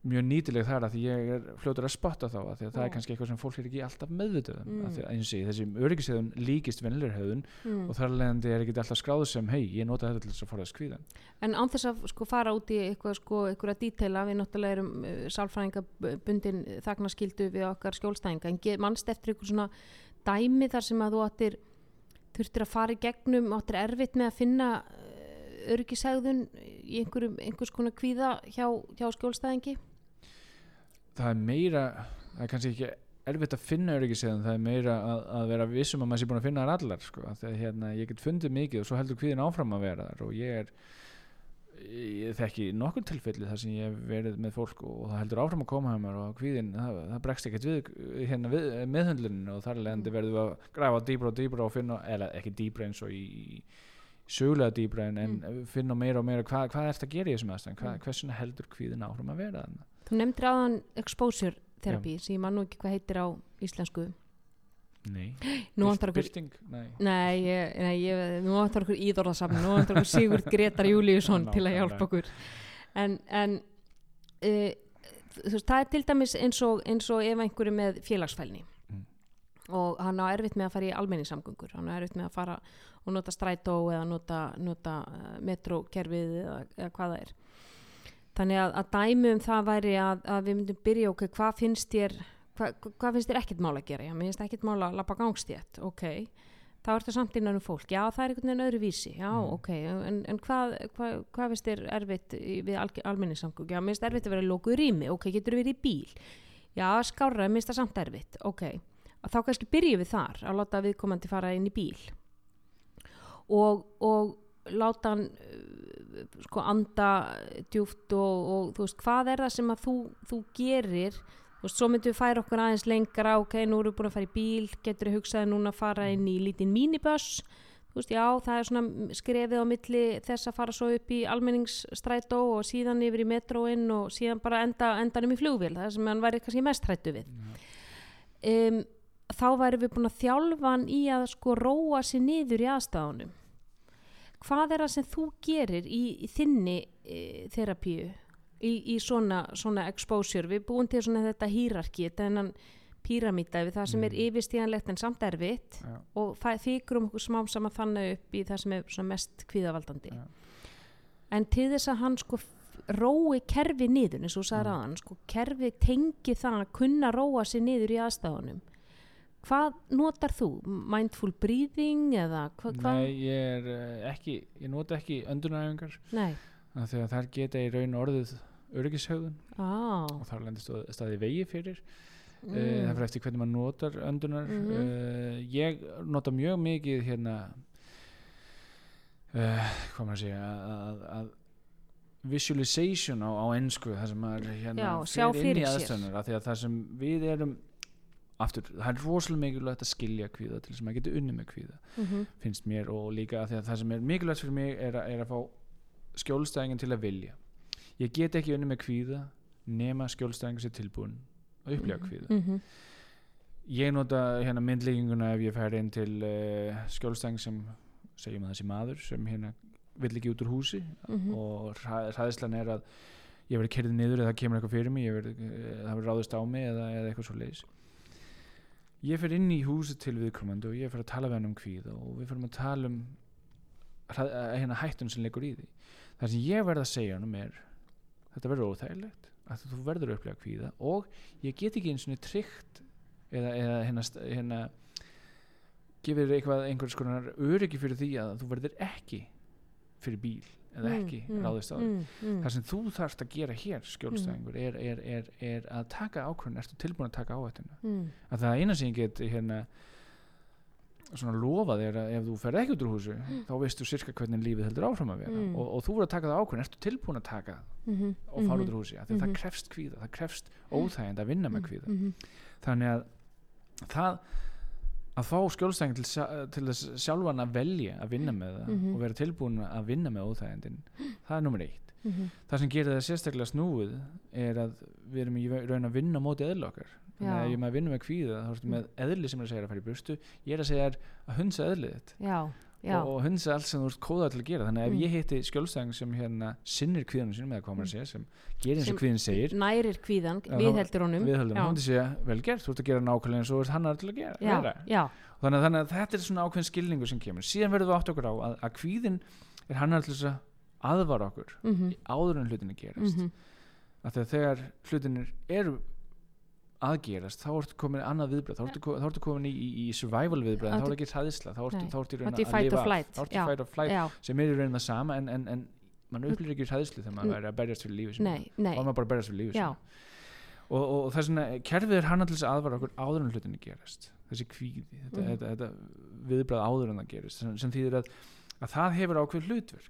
B: mjög nýtileg þar að því ég er fljótur að spotta þá að því að það er kannski eitthvað sem fólk er ekki alltaf meðvituð um
A: Mm.
B: eins og þessi öryggisheðun líkist venlurheðun
A: mm.
B: og þar leðandi er ekki alltaf skráð sem hei, ég nota þetta til þess að forðast kvíðan
A: En án þess að sko fara út í eitthvað sko, eitthvað dítela, við náttúrulega erum uh, sálfræðingabundin þagnaskildu við okkar skjólstæðinga, en manst eftir eitthvað svona dæmi þar sem að þú áttir þurftir að fara í gegnum, áttir erfitt með að finna öryggishegðun í einhvers konar kvíða hjá, hjá skjólstæðingi?
B: það er meira, það er kannski ekki erfitt að finna öryggisheðun, það er meira að, að vera vissum að maður sé búin að finna þar allar sko. að hérna, ég get fundið mikið og svo heldur kvíðin áfram að vera þar og ég er ég þekki nokkur tilfelli þar sem ég hef verið með fólk og það heldur áfram að koma hjá mér og kvíðin, það, það bregst ekkert við hérna við, meðhundluninu og þar leðandi verðum við að grafa dýbra og dýbra og finna, eða ekki dýbra eins og í, í sögulega dýbra en, en finna meira og meira hvað, hvað er þetta að gera í þessum aðstæðan, hvað,
A: Mm.
B: hversuna heldur kvíðin áfram að vera þarna
A: Þú nefndir aðan exposure therapy sem ég man nú ekki hvað heitir á íslensku.
B: Nei, [GASPS] Bylting? Nei
A: Nei, ég, nei ég, nú vantar okkur íðorðasafn, nú vantar okkur Sigurd Gretar Júliusson til að hjálpa okkur. En, en uh, þú veist, það er til dæmis eins og, eins og ef einhverju með félagsfælni
B: Mm.
A: Og hann á erfitt með að fara í almenningssamgöngur, hann á erfitt með að fara og nota strætó eða nota, nota uh, metrókerfið eða, eða hvað það er. Þannig að, að dæmi um það væri að, að við myndum byrja okkur, hvað finnst þér hva, hvað finnst þér ekkert mál að gera? Mér finnst ekkert mál að lappa gangstétt. Ok, þá ertu samt innan um fólk. Já, það er einhvern veginn öðru vísi, já,
B: Mm.
A: ok en, en hvað, hvað, hvað finnst þér erfitt við al, almenningssamgöng, já, mér finnst erfitt að vera lókuð rými, ok, getur verið í bíl? Já, skárra, mér finnst það samt erfitt. Ok, að þá kannski byrjum við þar að láta viðkomandi fara inn í bíl. Og, og láta hann uh, sko anda djúft og, og þú veist, hvað er það sem að þú, þú gerir? Veist, svo myndum við færa okkur aðeins lengra ok, nú erum við búin að fara í bíl getur við hugsaði núna að fara inn í lítinn míniböss? Þú veist, já, það er svona skrefið á milli þess að fara svo upp í almenningsstrætó og síðan yfir í metróinn og síðan bara enda, endanum í flugvél það sem hann væri kannski mest hrættu við. Um, þá væri við búin að þjálfa hann í að sko róa sér niður í aðstæðunum hvað er það sem þú gerir í, í þinni e, þerapíu í, í svona, svona exposure við búum til svona þetta hýrarki þetta er hennan píramíta við það sem er
B: Mm.
A: yfirstíðanlegt en samt erfitt
B: Já.
A: og þykrum okkur smám saman þannig upp í það sem er mest kvíðavaldandi
B: Já.
A: en til þess að hann sko rói kerfi niður eins og sagði
B: Mm.
A: ráðan sko, kerfi tengi það að kunna róa sig niður í aðstæðunum hvað notar þú? Mindful breathing eða hvað? Hva?
B: Nei, ég er uh, ekki ég nota ekki öndunaræfingar
A: Nei.
B: að þær geta í raun orðið öryggishögðun
A: Ah,
B: og þar lendir staði vegi fyrir mm.
A: mm.
B: það fyrir eftir hvernig maður notar öndunar
A: Mhm.
B: uh, ég nota mjög mikið hérna uh, hvað maður að segja að, að visualization á, á ennsku það sem maður hérna
A: Já, sjá
B: fer inn
A: fyrir
B: í
A: sér.
B: aðstæðunar af því að það sem við erum aftur, það er rosalega mikilvægt að skilja kvíða til þess að maður getur unni með kvíða
A: mm
B: finnst mér og líka að það sem er mikilvægt fyrir mig er, að- er að fá skjólstæðingin til að vilja. Ég get ekki unni með kvíða nema skjólstæðingin sér tilbúin að upplifa kvíða.
A: -hmm.
B: ég nota hérna myndlíkinguna ef ég fer inn til uh, skjólstæðing sem segjum að þessi maður sem hérna vill ekki út úr húsi.
A: Mhm.
B: og hræ- hræðslan er að ég verði kerðið niður eða það kemur eitthvað fyrir mig verði, uh, það verði ráðist á mig eða, eða eitthvað svo leis ég fer inn í húsi til viðkomandi og ég fer að tala við hann um kvíða og við ferum að tala um eh, hérna hættun sem leikur í því. Það sem ég verð að segja hann er þetta verður óþægilegt að þú verður að upplega kvíða og ég get ekki eins og tryggt eða, eða hérna, hérna gefur þér eitthvað einhvers konar öryggi fyrir því að þú verður ekki fyrir bíl eða ekki ráðist á því
A: mm, mm.
B: það sem þú þarft að gera hér skjólstæðingur er, er, er, er að taka ákvörðin ertu tilbúin að taka áhættuna?
A: Mm.
B: að það eina sem ég get hérna svona lofa þér að ef þú ferð ekki út úr húsu þá veistu sirka hvernig lífið heldur áfram að vera.
A: Mm.
B: og, og þú verður að taka það ákvörðin ertu tilbúin að taka
A: Mhm,
B: og fara
A: mhm,
B: út úr húsi af því að
A: Mhm.
B: það krefst kvíða, það krefst óþægind að vinna með kvíða.
A: mhm,
B: þannig að það að fá skjólstæðing til, sja- til þess sjálfan að velja að vinna með það
A: Mhm.
B: og vera tilbúin að vinna með óþægindin það er nummer eitt
A: mhm.
B: það sem gerir það sérstaklega snúið er að við erum í raun að vinna á móti eðl okkar þannig
A: Já.
B: að ef ég maður vinna með kvíða þá ertu með eðli sem er að segja að fara í burstu ég er að segja að hunsa eðlið þitt
A: Já,
B: og, og hunsa allt sem þú ert kóðað til að gera. Þannig að
A: Mm.
B: ef ég hitti skjólstæðing sem hérna sinnir kvíðanum sínum eða hvað maður að segja sem gerir eins og kvíðin segir
A: nærir kvíðan, viðheldur honum.
B: viðhaldum,
A: já,
B: hún myndi segja vel gert, þú ert að gera nákvæmlega eins og þú ert hannar til að gera
A: já, já,
B: þannig, að- þannig að þetta er svona ákveðin skilningu sem kemur. Síðan verðum við átt okkur á að, að kvíðin er hannar til að aðvara okkur
A: mhm,
B: áður en hlutinni gerast. Því að þegar hlutinir eru aðgerast þá ertu komin í annað viðbröð þá ertu, þá ertu komin í, í, í survival viðbröð þá er ekki hræðisla þá ertu, þá ertu í raun
A: er
B: að lifa þá ertu
A: já.
B: fight or flight sem er í raun það sama en, en, en mann upplýr ekki hræðislu þegar
A: Mm.
B: maður er að berjast fyrir lífi og maður bara berjast fyrir lífi
A: já,
B: sínu. og, og, og þess vegna kerfið er hann að aðvara okkur áður en hlutinni gerast. Þessi kvíði, þetta,
A: Mhm.
B: þetta, þetta viðbröð áður en það gerist sem, sem þýðir að, að það hefur ákveð hlutverk.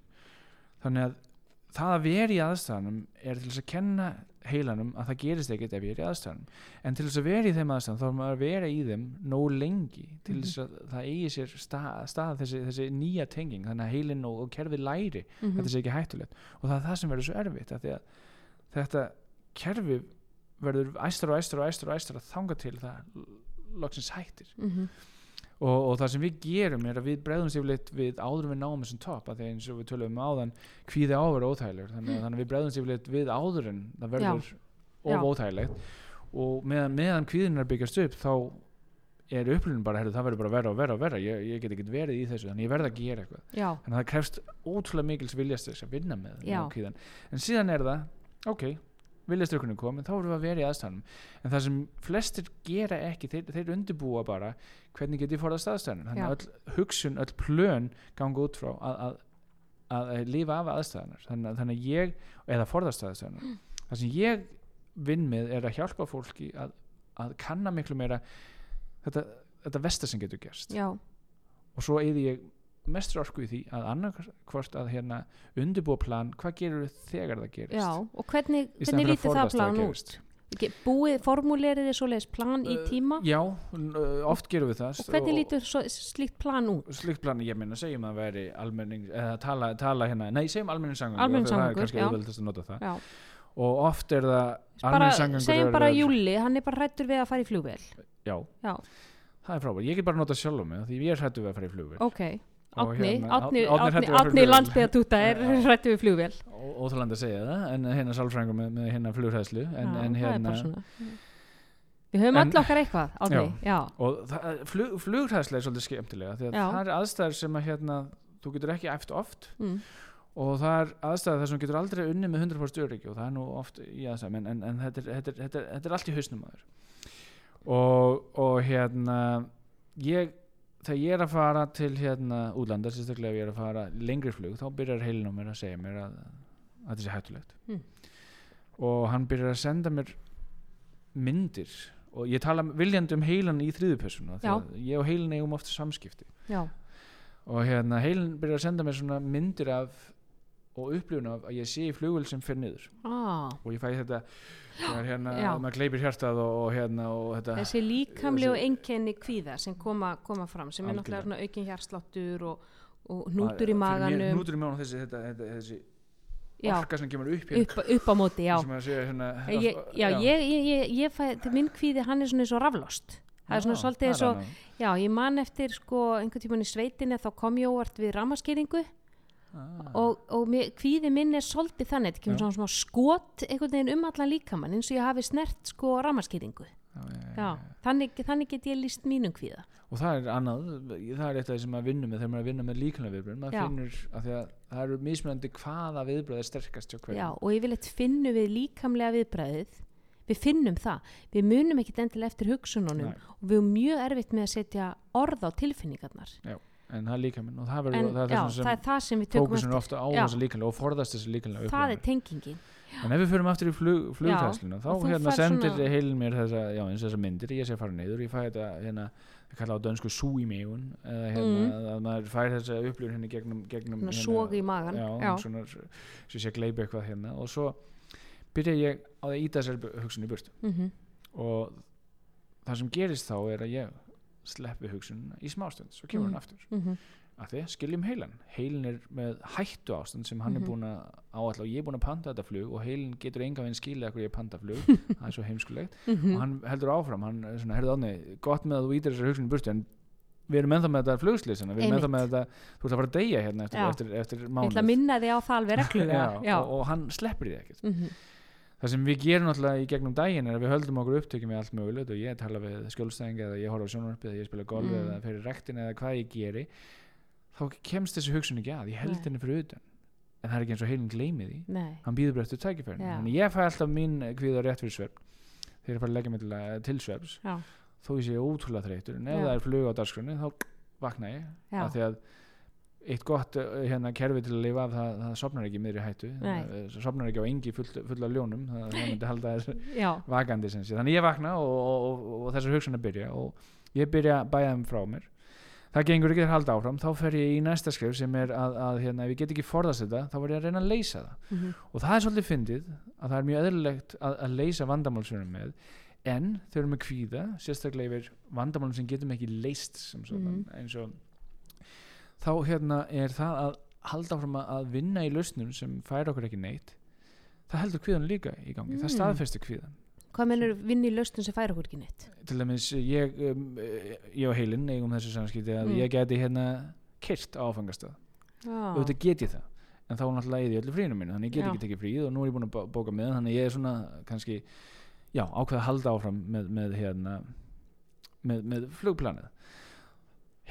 B: Þannig að það að vera í aðstæðanum er til þess að kenna heilanum að það gerist ekkert ef ég er í aðstæðanum en til þess að vera í þeim aðstæðanum þá er maður að vera í þeim nóg lengi til
A: Mhm.
B: þess að það eigi sér stað, stað þessi, þessi nýja tenging þannig að heilin og, og kerfið læri.
A: Mhm,
B: þetta sé ekki hættulegt. Og það er það sem verður svo erfitt því að þetta kerfi verður æstur og æstur og æstur og æstur að þanga til það loksins hættir.
A: Mhm,
B: og, og það sem við gerum er að við bregðumst yfirleitt við áður en við náum þessum topp að því eins og við tölum um áðan kvíði áver óþægilegur. Þannig, að- þannig að við bregðumst yfirleitt við áður en það verður of óþægilegt. Og meðan, meðan kvíðin að byggjast upp þá er upplunum bara, herru, það verður bara verra og verra og verra. Ég, ég get ekki verið í þessu, þannig ég verð að gera eitthvað.
A: Já,
B: þannig að það krefst ótrúlega mikils viljast þess að vinna með, en síðan er það, ok viljastökunni komin, þá erum við að vera í aðstæðanum en það sem flestir gera ekki þeir, þeir undirbúa bara hvernig get ég forðast aðstæðanum þannig að öll hugsun, öll plön ganga út frá að, að, að, að lifa af aðstæðanar þannig, að- þannig að ég, eða forðast aðstæðanar
A: Mm.
B: það sem ég vinn með er að hjálpa fólki að, að kanna miklu meira þetta, þetta vestar sem getur gerst.
A: Já,
B: og svo eði ég mestur orku í því að annarkvort að hérna undirbúa plan, hvað gerur þegar það gerist?
A: Já og hvernig, hvernig lítur það plan
B: það
A: út? búið, formulerið er svoleiðis plan í
B: Uh,
A: tíma?
B: já, uh, oft gerum við það.
A: Og hvernig lítur svo, slíkt plan út?
B: Slikt plan, ég minna, segjum að veri almenning, eða tala, tala hérna nei, segjum almenningssangangur,
A: Almenningssamgöngur,
B: það er kannski
A: já.
B: auðveldast að nota það.
A: Já,
B: og oft er það
A: bara,
B: almenningssamgöngur
A: segjum bara Júli hann er bara hrættur við að fara í flugvél.
B: Já,
A: já,
B: það er frábært, ég get bara nota sjálfum mig því ég er hrættu við að fara í flugvél.
A: Ok.
B: Og
A: Átni,
B: hérna,
A: landsbyðatúta er
B: Já.
A: hrættu við flugvél.
B: Óþáland að segja það, en hérna sálfrængur með, með hérna flughræðslu en,
A: Já,
B: en hérna
A: við höfum öll okkar eitthvað Átni, já,
B: og það, flug, flughræðsla er svolítið skemmtilega því að
A: Já.
B: það er aðstæður sem að hérna þú getur ekki æft oft
A: mm,
B: og það er aðstæður þar sem getur aldrei unni með 100% öryggi og það er nú oft í aðstæðum en, en, en þetta, er, þetta, er, þetta, er, þetta er allt í hausnum aður og, og hérna ég þegar ég er að fara til hérna útlanda, sérstaklega ef ég er að fara lengri flug, þá byrjar heilin á mér að segja mér að, að þetta sé hættulegt
A: Mm.
B: og hann byrjar að senda mér myndir og ég tala viljandi um heilan í þriðupersonu
A: Já.
B: ég og heilin eigum oft samskipti
A: já,
B: og hérna heilin byrjar að senda mér svona myndir af og upplifun af að ég sé í flugvel sem fer niður.
A: Ah,
B: og ég fæ þetta hérna,
A: Já.
B: maður gleipir hjartað og, og hérna og þetta
A: þessi líkamlegu einkenni kvíða sem koma, koma fram sem er náttúrulega
B: Algjörlega.
A: svona aukin hjarsláttur og, og hnútur í
B: Fyrir mér-
A: maganum.
B: hnútur í maganum þessi, þetta, þetta, þessi
A: já,
B: orka sem kemur upp
A: upp, upp á móti, já.
B: Segja hérna
A: ég, já, ég, ég, ég, ég fæ, til minn kvíði hann er svona eins og raflost. Það er svona svolítið eins og, já, ég man eftir sko einhvern tímann í sveitinni þá kom ég óvart við ramaskýringu
B: ah,
A: og, og mér, kvíði minn er svolítið þannig, þetta kemur
B: Já.
A: svona smá skot einhvern veginn um allan líkamann eins og ég hafi snert sko ramaskýringu
B: já, já,
A: já, þannig, þannig get ég líst mínum kvíða.
B: Og það er annað það er eitt af því sem maður vinnur með þegar maður að vinna með líkanlega viðbröð maður
A: Já.
B: finnur að því að það eru mismunandi hvaða viðbröð er sterkast
A: já, og yfirleitt finnum við líkamlega viðbræðið við finnum það, við munum ekkit endilega eftir hugsununum
B: Nei.
A: og við erum mjög erfitt með að setja orð á tilfinningarnar
B: en það er líka minn og það, verður,
A: en
B: það er
A: já, það
B: sem
A: er það sem
B: fókusin
A: eftir
B: ofta á
A: Já.
B: þessa líkanlega og forðast þessi líkanlega
A: það er
B: upplifun
A: tengingin
B: en ef við förum aftur í flug, flugtæsluna þá hérna sendir
A: svona-
B: heilin mér þessa, já, þessa myndir ég sé að fara niður, ég fæ þetta hérna, ég kalla á dönsku sú í megun eða hérna,
A: Mm.
B: að maður fær þessa upplifun hérna gegnum, gegnum hérna,
A: sog í magann,
B: já,
A: já.
B: svona svo sé að gleipa eitthvað hérna og svo byrja ég á því að íta þessar hugsun í burt
A: mm
B: og það sem gerist þá er að ég sleppi hugsun í smástund svo kemur
A: Mm.
B: hann aftur
A: -hmm.
B: að því skiljum heilan heilin er með hættu ástand sem hann
A: Mhm.
B: er búin að áalla og ég er búin að panta þetta flug og heilin getur enga veginn skilja ekkur ég panta flug [LAUGHS] það er svo heimskulegt
A: Mhm.
B: og hann heldur áfram hann er svona, herðu ánni, gott með að þú ítir þessar hugsun í burtu en við erum ennþá með þetta flugslýsina við erum ennþá með þetta, þú ert að fara að deyja hérna eftir, eftir, eftir
A: ætla
B: mánuð [LAUGHS] Og, og hann sleppur því ekkert
A: Mhm.
B: Það sem við gerum náttúrulega í gegnum daginn er að við höldum okkur upptökjum með allt mögulegt og ég tala við skjólstæðing eða ég horfa á sjónvarpið eða ég spila golf
A: Mm.
B: eða fyrir rektin eða hvað ég geri. Þá kemst þessi hugsun ekki að ég held
A: Nei.
B: henni fyrir utan. En það er ekki eins og heilin gleymi því.
A: Nei,
B: hann býður bara eftir tækifærin
A: Já.
B: þannig ég fæ alltaf mín kvíða rétt fyrir svefn. Þegar ég fara að leggja mig til, til svefns.
A: Já,
B: þó ég sé ótrúlega þreytur en ef
A: Já.
B: það er flug á dagskrunni þá vakna ég eitt gott uh, hérna kerfi til að lifa það, það sopnar ekki miðri hættu. Það sopnar ekki á engi full, full af ljónum það, [LAUGHS] það myndi halda þess vakandi sem sé. þannig ég vakna og, og, og, og þessar hugsun að byrja og ég byrja þeim frá mér. Það gengur ekki að halda áfram þá fer ég í næsta skrif sem er að, að hérna, ef ég get ekki forðast þetta þá var ég að reyna að leysa það.
A: Mhm,
B: og það er svolítið fyndið að það er mjög eðlilegt að, að leysa vandamál sem við erum með en þau eru með kvíða sérstaklega yfir vandamálum sem getum ekki leyst
A: Mhm.
B: eins og þá hérna er það að halda áfram að- vinna í lausnum sem færa okkur ekki neitt það heldur kvíðan líka í gangi það
A: Mm.
B: staðfestir kvíðan
A: hvað mennur vinn í lausnum sem færi okkur ekki neitt
B: til dæmis ég, um, ég og heilin eigum þessu samskipti að
A: Mm.
B: ég geti hérna kyrt á áfangastað
A: já,
B: auðvitað get ég það en þá er náttúrulega eða í öllu fríinu mínu þannig ég get
A: Já.
B: ekki tekið fríð og nú er ég búin að bó- bóka með þannig ég er svona kannski já, ákveð að halda áfram með, með hérna með, með flugplanið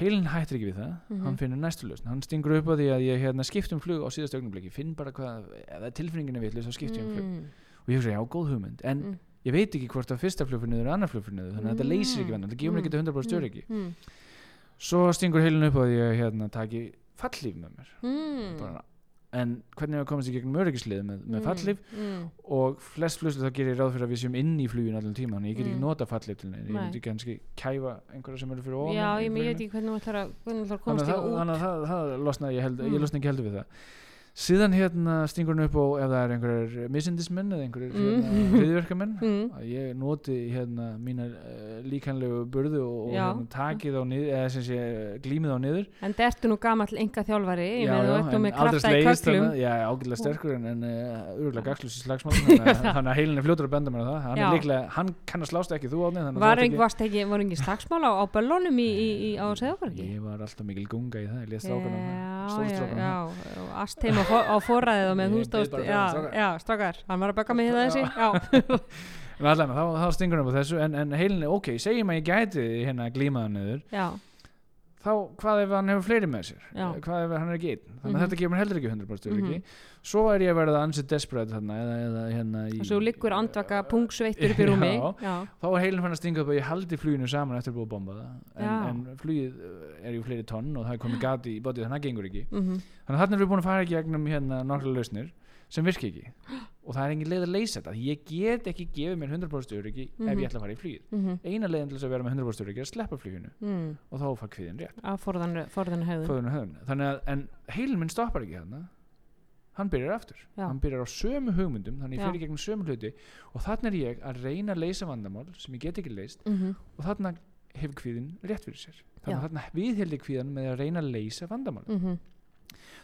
B: heilin hættir ekki við það.
A: Mhm.
B: hann finnur næstu lausn, hann stingur upp á því að ég hérna skipt um flug á síðast augnablik. Finn bara hvað, ef tilfinningin er vitlega þá skipt ég um flug.
A: Mm,
B: og ég hugsa, já, góð hugmynd. En
A: Mm.
B: ég veit ekki hvort að fyrsta flug fyrir niður er annar flug fyrir niður þannig að þetta leysir ekki
A: Mm.
B: venn þetta gefur mér ekki 100% stjórn ekki.
A: Mm,
B: svo stingur heilin upp á því að hérna taki fallíf með mér.
A: Mm,
B: bara, en hvernig við komast í gegnum öryggisliði með, með
A: mm,
B: fallíf
A: mm,
B: og flest flugstu þá gerir ég ráð fyrir að við séum inn í flugin allan tíma þannig ég get ekki
A: Mm.
B: nota fallíf til neina ég
A: Nei.
B: myndi kannski kæfa einhverja sem eru fyrir ofan
A: já, ég, veit ekki hvernig þú ætlar að
B: þannig
A: komast
B: að það,
A: út.
B: þannig að það, það losna ég, held,
A: Mm.
B: ég losna ekki heldur við það síðan hérna stingur hann upp á ef það er einhverjar misindismenn eða einhverjar
A: Mm.
B: hérna, hriðverkamenn
A: mm,
B: að ég noti hérna mína uh, líkanlegu burðu og, og hérna, takið á niður eða sem sé glímið á niður.
A: En það ertu nú gamall enga þjálfari
B: já, já, en aldrei slegist já, ágætlega sterkur en, en uh, örgulega gagslus í slagsmál þannig, að- [LAUGHS] heilin er fljótur að benda mér á það. Hann, líklega, hann kann að slást ekki þú á þannig
A: var ekki slagsmál á, á böllunum í, í, í, á Seðaborgi?
B: ég var alltaf mikil gunga í það ég lést
A: Já,
B: strákana
A: já,
B: stórstrákana
A: já, og allt heim á, for, á forræðið og með
B: þegar, strákar.
A: hann var að baka mig það þessi, [LAUGHS]
B: þá, þá stingur hann á þessu en, en heilin er, ok, segjum að ég gæti hérna glímaðan niður.
A: Já,
B: þá hvað ef hann hefur fleiri með sér?
A: Já.
B: Hvað ef hann er ekki einn? Þannig að
A: Mhm.
B: þetta gefur heldur ekki 100% öryggi.
A: Mhm.
B: svo er ég að verða ansið desperate þarna eða, eða hérna í,
A: og svo liggur andvaka pungsveittur upp í rúmi, [LAUGHS]
B: þá er heilin fann að stinga upp að ég haldi fluginu saman eftir að búið að bomba. Það en, en flugið eh, er ju fleiri tonn og það er komið gati í bótið þannig að það gengur ekki.
A: Mhm,
B: þannig að þarna erum við búin að fara í gegnum hérna nokkra lausnir sem virka ekki [GASPS] og það er engin leið að leysa þetta ég get ekki gefið mér 100% öryggi ef
A: Mhm.
B: ég ætla að fara í flugið.
A: Mhm,
B: eina leiðin til þess að vera með 100% öryggi er að sleppa fluginu
A: mm,
B: og þá fara kviðin rétt.
A: Að forðan, forðan höfðun,
B: þannig að en heilin minn stoppar ekki þarna. Hann byrjar aftur.
A: Já.
B: hann byrjar á sömu hugmyndum þannig ég
A: Já.
B: fyrir gegnum sömu hluti. Og þarna er ég að reyna að leysa vandamál sem ég get ekki leist
A: mhm,
B: og þarna hefur kvíðin rétt fyrir sér. Þannig að þarna viðheldi kvíðan með að reyna að leysa vandamál
A: mhm,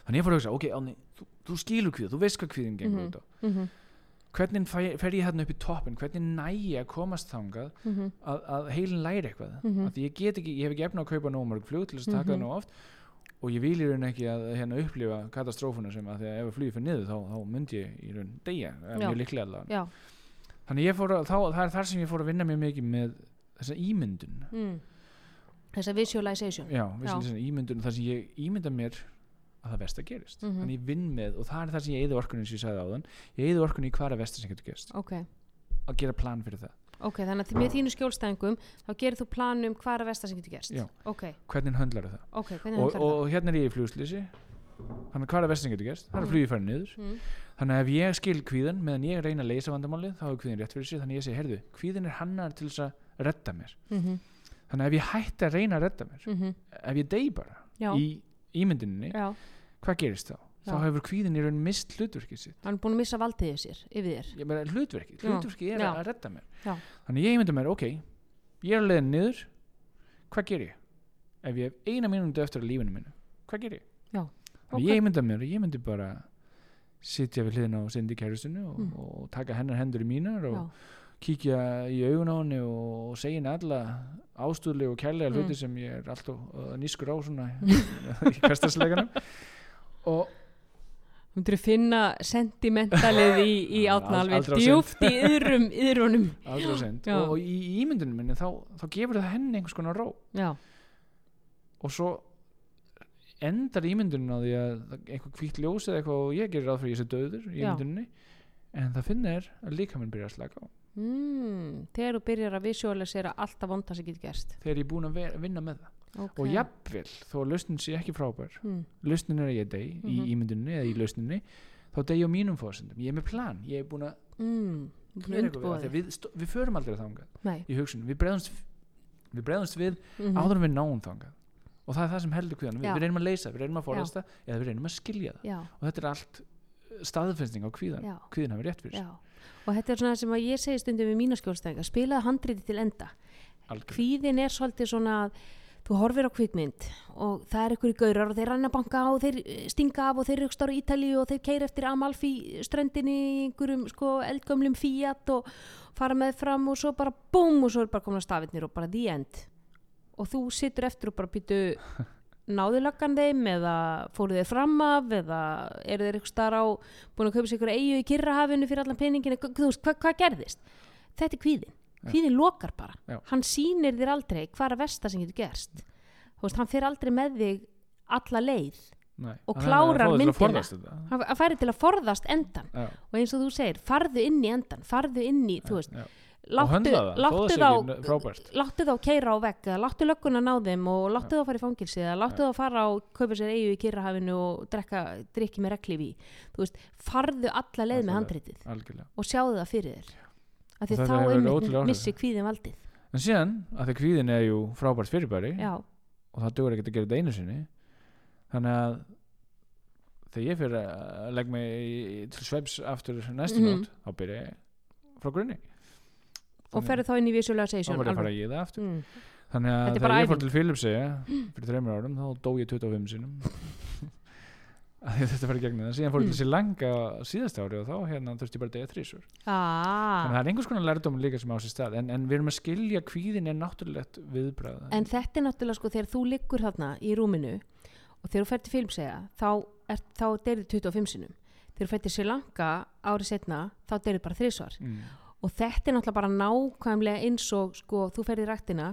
B: þannig ég fór að hugsa, ok, Ánni, þú, þú skilur kvíða þú veist hvað kvíðin gengur
A: Mhm.
B: út á.
A: mhm,
B: hvernig fæ, fer ég þarna upp í toppin hvernig næ ég að komast þangað
A: mhm,
B: að, að heilin læri eitthvað?
A: Mhm.
B: því ég get ekki, ég hef ekki efna að kaupa nóg mörg flug til þess að taka
A: Mhm.
B: það nóg oft og ég vil í raun ekki að hérna upplifa katastrófuna sem að því að ef að flugið fyrir niður þá, þá myndi ég í raun
A: Já.
B: mjög líklega allavega.
A: Já,
B: þannig ég fór að, þá, það er þar sem ég fór að vinna mjög mikið með þessa ímyndun.
A: Mm, þessa visualization,
B: já, visslega ímyndun þar sem ég ímynda mér að það versta gerist.
A: Mhm.
B: þannig ég vinn með, og það er það sem ég eði orkunni sem ég sagði áðan, ég eði orkunni í hvað er versta sem getur gerst,
A: ok,
B: að gera plan fyrir það.
A: Ok, þannig að með þínu skjólstæðingum þá gerir þú plan um hvað er að versta sem getur gerst,
B: Já.
A: ok,
B: hvernig höndlar það?
A: Ok, hvernig
B: og,
A: höndlar
B: og hérna er ég í flugslýsi þannig að hvað er versta sem getur gerst? Það er
A: Mm.
B: að flugið fara niður?
A: Mm,
B: þannig að ef ég skil kvíðan meðan ég reyna að leysa vandamálið þá er kvíðin rétt fyrir sig. Þannig að ég segi, herðu, kvíðin er hannar til þess að redda mér.
A: Mhm,
B: þannig að ef ég hætti að reyna að redda mér
A: mhm,
B: ef ég dey bara
A: já,
B: í ímyndininni
A: já,
B: hvað gerist þá? þá
A: Já.
B: hefur kvíðin í raun mist hlutverkið sitt
A: hann er búin að missa valdið yfir sér, yfir þér,
B: ég meina hlutverkið, hlutverkið er
A: Já.
B: að redda mér
A: Já.
B: þannig ég ímynda mér, ok ég er að leiðin niður hvað ger ég? ef ég hef eina mínúti eftir að lífinu mínu hvað ger ég?
A: Já.
B: þannig
A: Ok.
B: ég ímynda mér, ég myndi bara sitja við hliðina á Cindy kærustinu og,
A: Mm.
B: og taka hennar hendur í mínar og
A: já,
B: kíkja í augun á henni og segja henni alla ástúðlega og kærlega
A: Mm.
B: hluti sem ég er alltaf uh, nýskur á svona í [LAUGHS] hverstasleikanum og
A: Þú myndir finna sentimentalið í, í
B: Já,
A: átna
B: ald-
A: alveg
B: aldrei of
A: djúft í yðrum, yðrunum.
B: að og, í ímyndunum minni þá, þá gefur það henni einhvers konar ró.
A: Já,
B: og svo endar ímyndunin á því að það- einhver hvítt ljós eða eitthvað og ég gerir ráð fyrir ég sé döður í
A: Já.
B: ímynduninni en það finnir að líka minn byrja að slaka á
A: mm, þegar þú byrjar að visualisera allt að vonda sem getur gerst.
B: þegar ég er búin að vera, vinna með það.
A: Okay.
B: og jafnvel þó að lausnin sé ekki frábær
A: Mm,
B: lausnin er að ég dey í
A: Mhm.
B: ímynduninni eða í lausninni þá dey ég á mínum fórsendum ég er með plan, ég er búin að
A: mm,
B: við, við, förum aldrei þangað. Í hugsun, við bregðumst við bregðumst við
A: mhm,
B: áður en við náum þangað. Og það er það sem heldur kvíðan við, við reynum að leysa, við reynum að forðast það eða við reynum að skilja það.
A: Já,
B: og þetta er allt staðfinsting á kvíðan.
A: Já,
B: kvíðin hafi rétt fyrir.
A: Og þetta er svona sem að ég segi stundum við mína skjólstæðinga, spilaði handriti til enda.
B: sér
A: Kvíðin er svolítið svona að þú horfir á kvikmynd og það er ykkur í gaurar og þeir ranna banka og þeir eh, stinga af og þeir raukstar á Ítalíu og þeir keira eftir Amalfi ströndinni í einhverjum sko eldgömlum Fiat og fara með fram og svo bara búm og svo er bara komin að stafirnir og bara the end og þú situr eftir og bara býtu náðu löggan þeim eða fóru þeir fram af eða eru þeir ykkur starf á búin að kaupa sér ykkur eigu í kyrrahafinu fyrir allan peningin þú veist, hvað hva gerðist þetta er kvíðin,
B: Já.
A: kvíðin lokar bara
B: Já.
A: hann sýnir þér aldrei hvað er að versta sem getur gerst þú veist, hann fer aldrei með þig alla leið
B: Nei.
A: og klárar myndina. hann færi til að forðast endan
B: Já,
A: og eins og þú segir, farðu inn í endan farðu inn í, þú veist
B: já.
A: Láttu, láttu þá
B: ekki
A: láttu þá keira á vegg láttu lögguna ná þeim og láttu þá fara í fangilsi láttu þá fara og kaupa sér eigu í kyrrahafinu og drekka, drikki með reglíf í. Þú veist, farðu alla leið með
B: Algjörlega.
A: handritið
B: algjörlega.
A: og sjáðu það fyrir þér. Af því þá einmitt missi kvíðin valdið.
B: En síðan, að því kvíðin er jú frábært fyrirbæri
A: já,
B: og það dugur ekkert að gera þetta einu sinni þannig að þegar ég fyrir að leggja mig til sveps aftur næstu
A: Mhm.
B: nótt þá byrja ég frá grunni
A: og ferðu þá inn í
B: þá
A: visualization
B: var ég að fara í það aftur.
A: Mm.
B: þannig að þegar ég fór til Philipseyja fyrir þreymur árum þá dó ég 25 sinum [LAUGHS] að þetta fyrir gegnum það. Síðan fór ég
A: Mm.
B: til sér langa síðast ári og þá hérna þurfti ég bara að deyja þrísur þannig að
A: ah.
B: það er einhvers konar lærdóm líka sem á sér stað. En, en við erum að skilja kvíðin er náttúrulegt viðbræð
A: en þetta er náttúrulega sko þegar þú liggur þarna í rúminu og þegar þú fer til filmsega þá, þá deyrið 25 sinum þegar þú fer til Sri Lanka árið setna þá deyrið bara þrísvar
B: mm.
A: Og þetta er náttúrulega bara nákvæmlega eins og sko þú ferð í ræktina.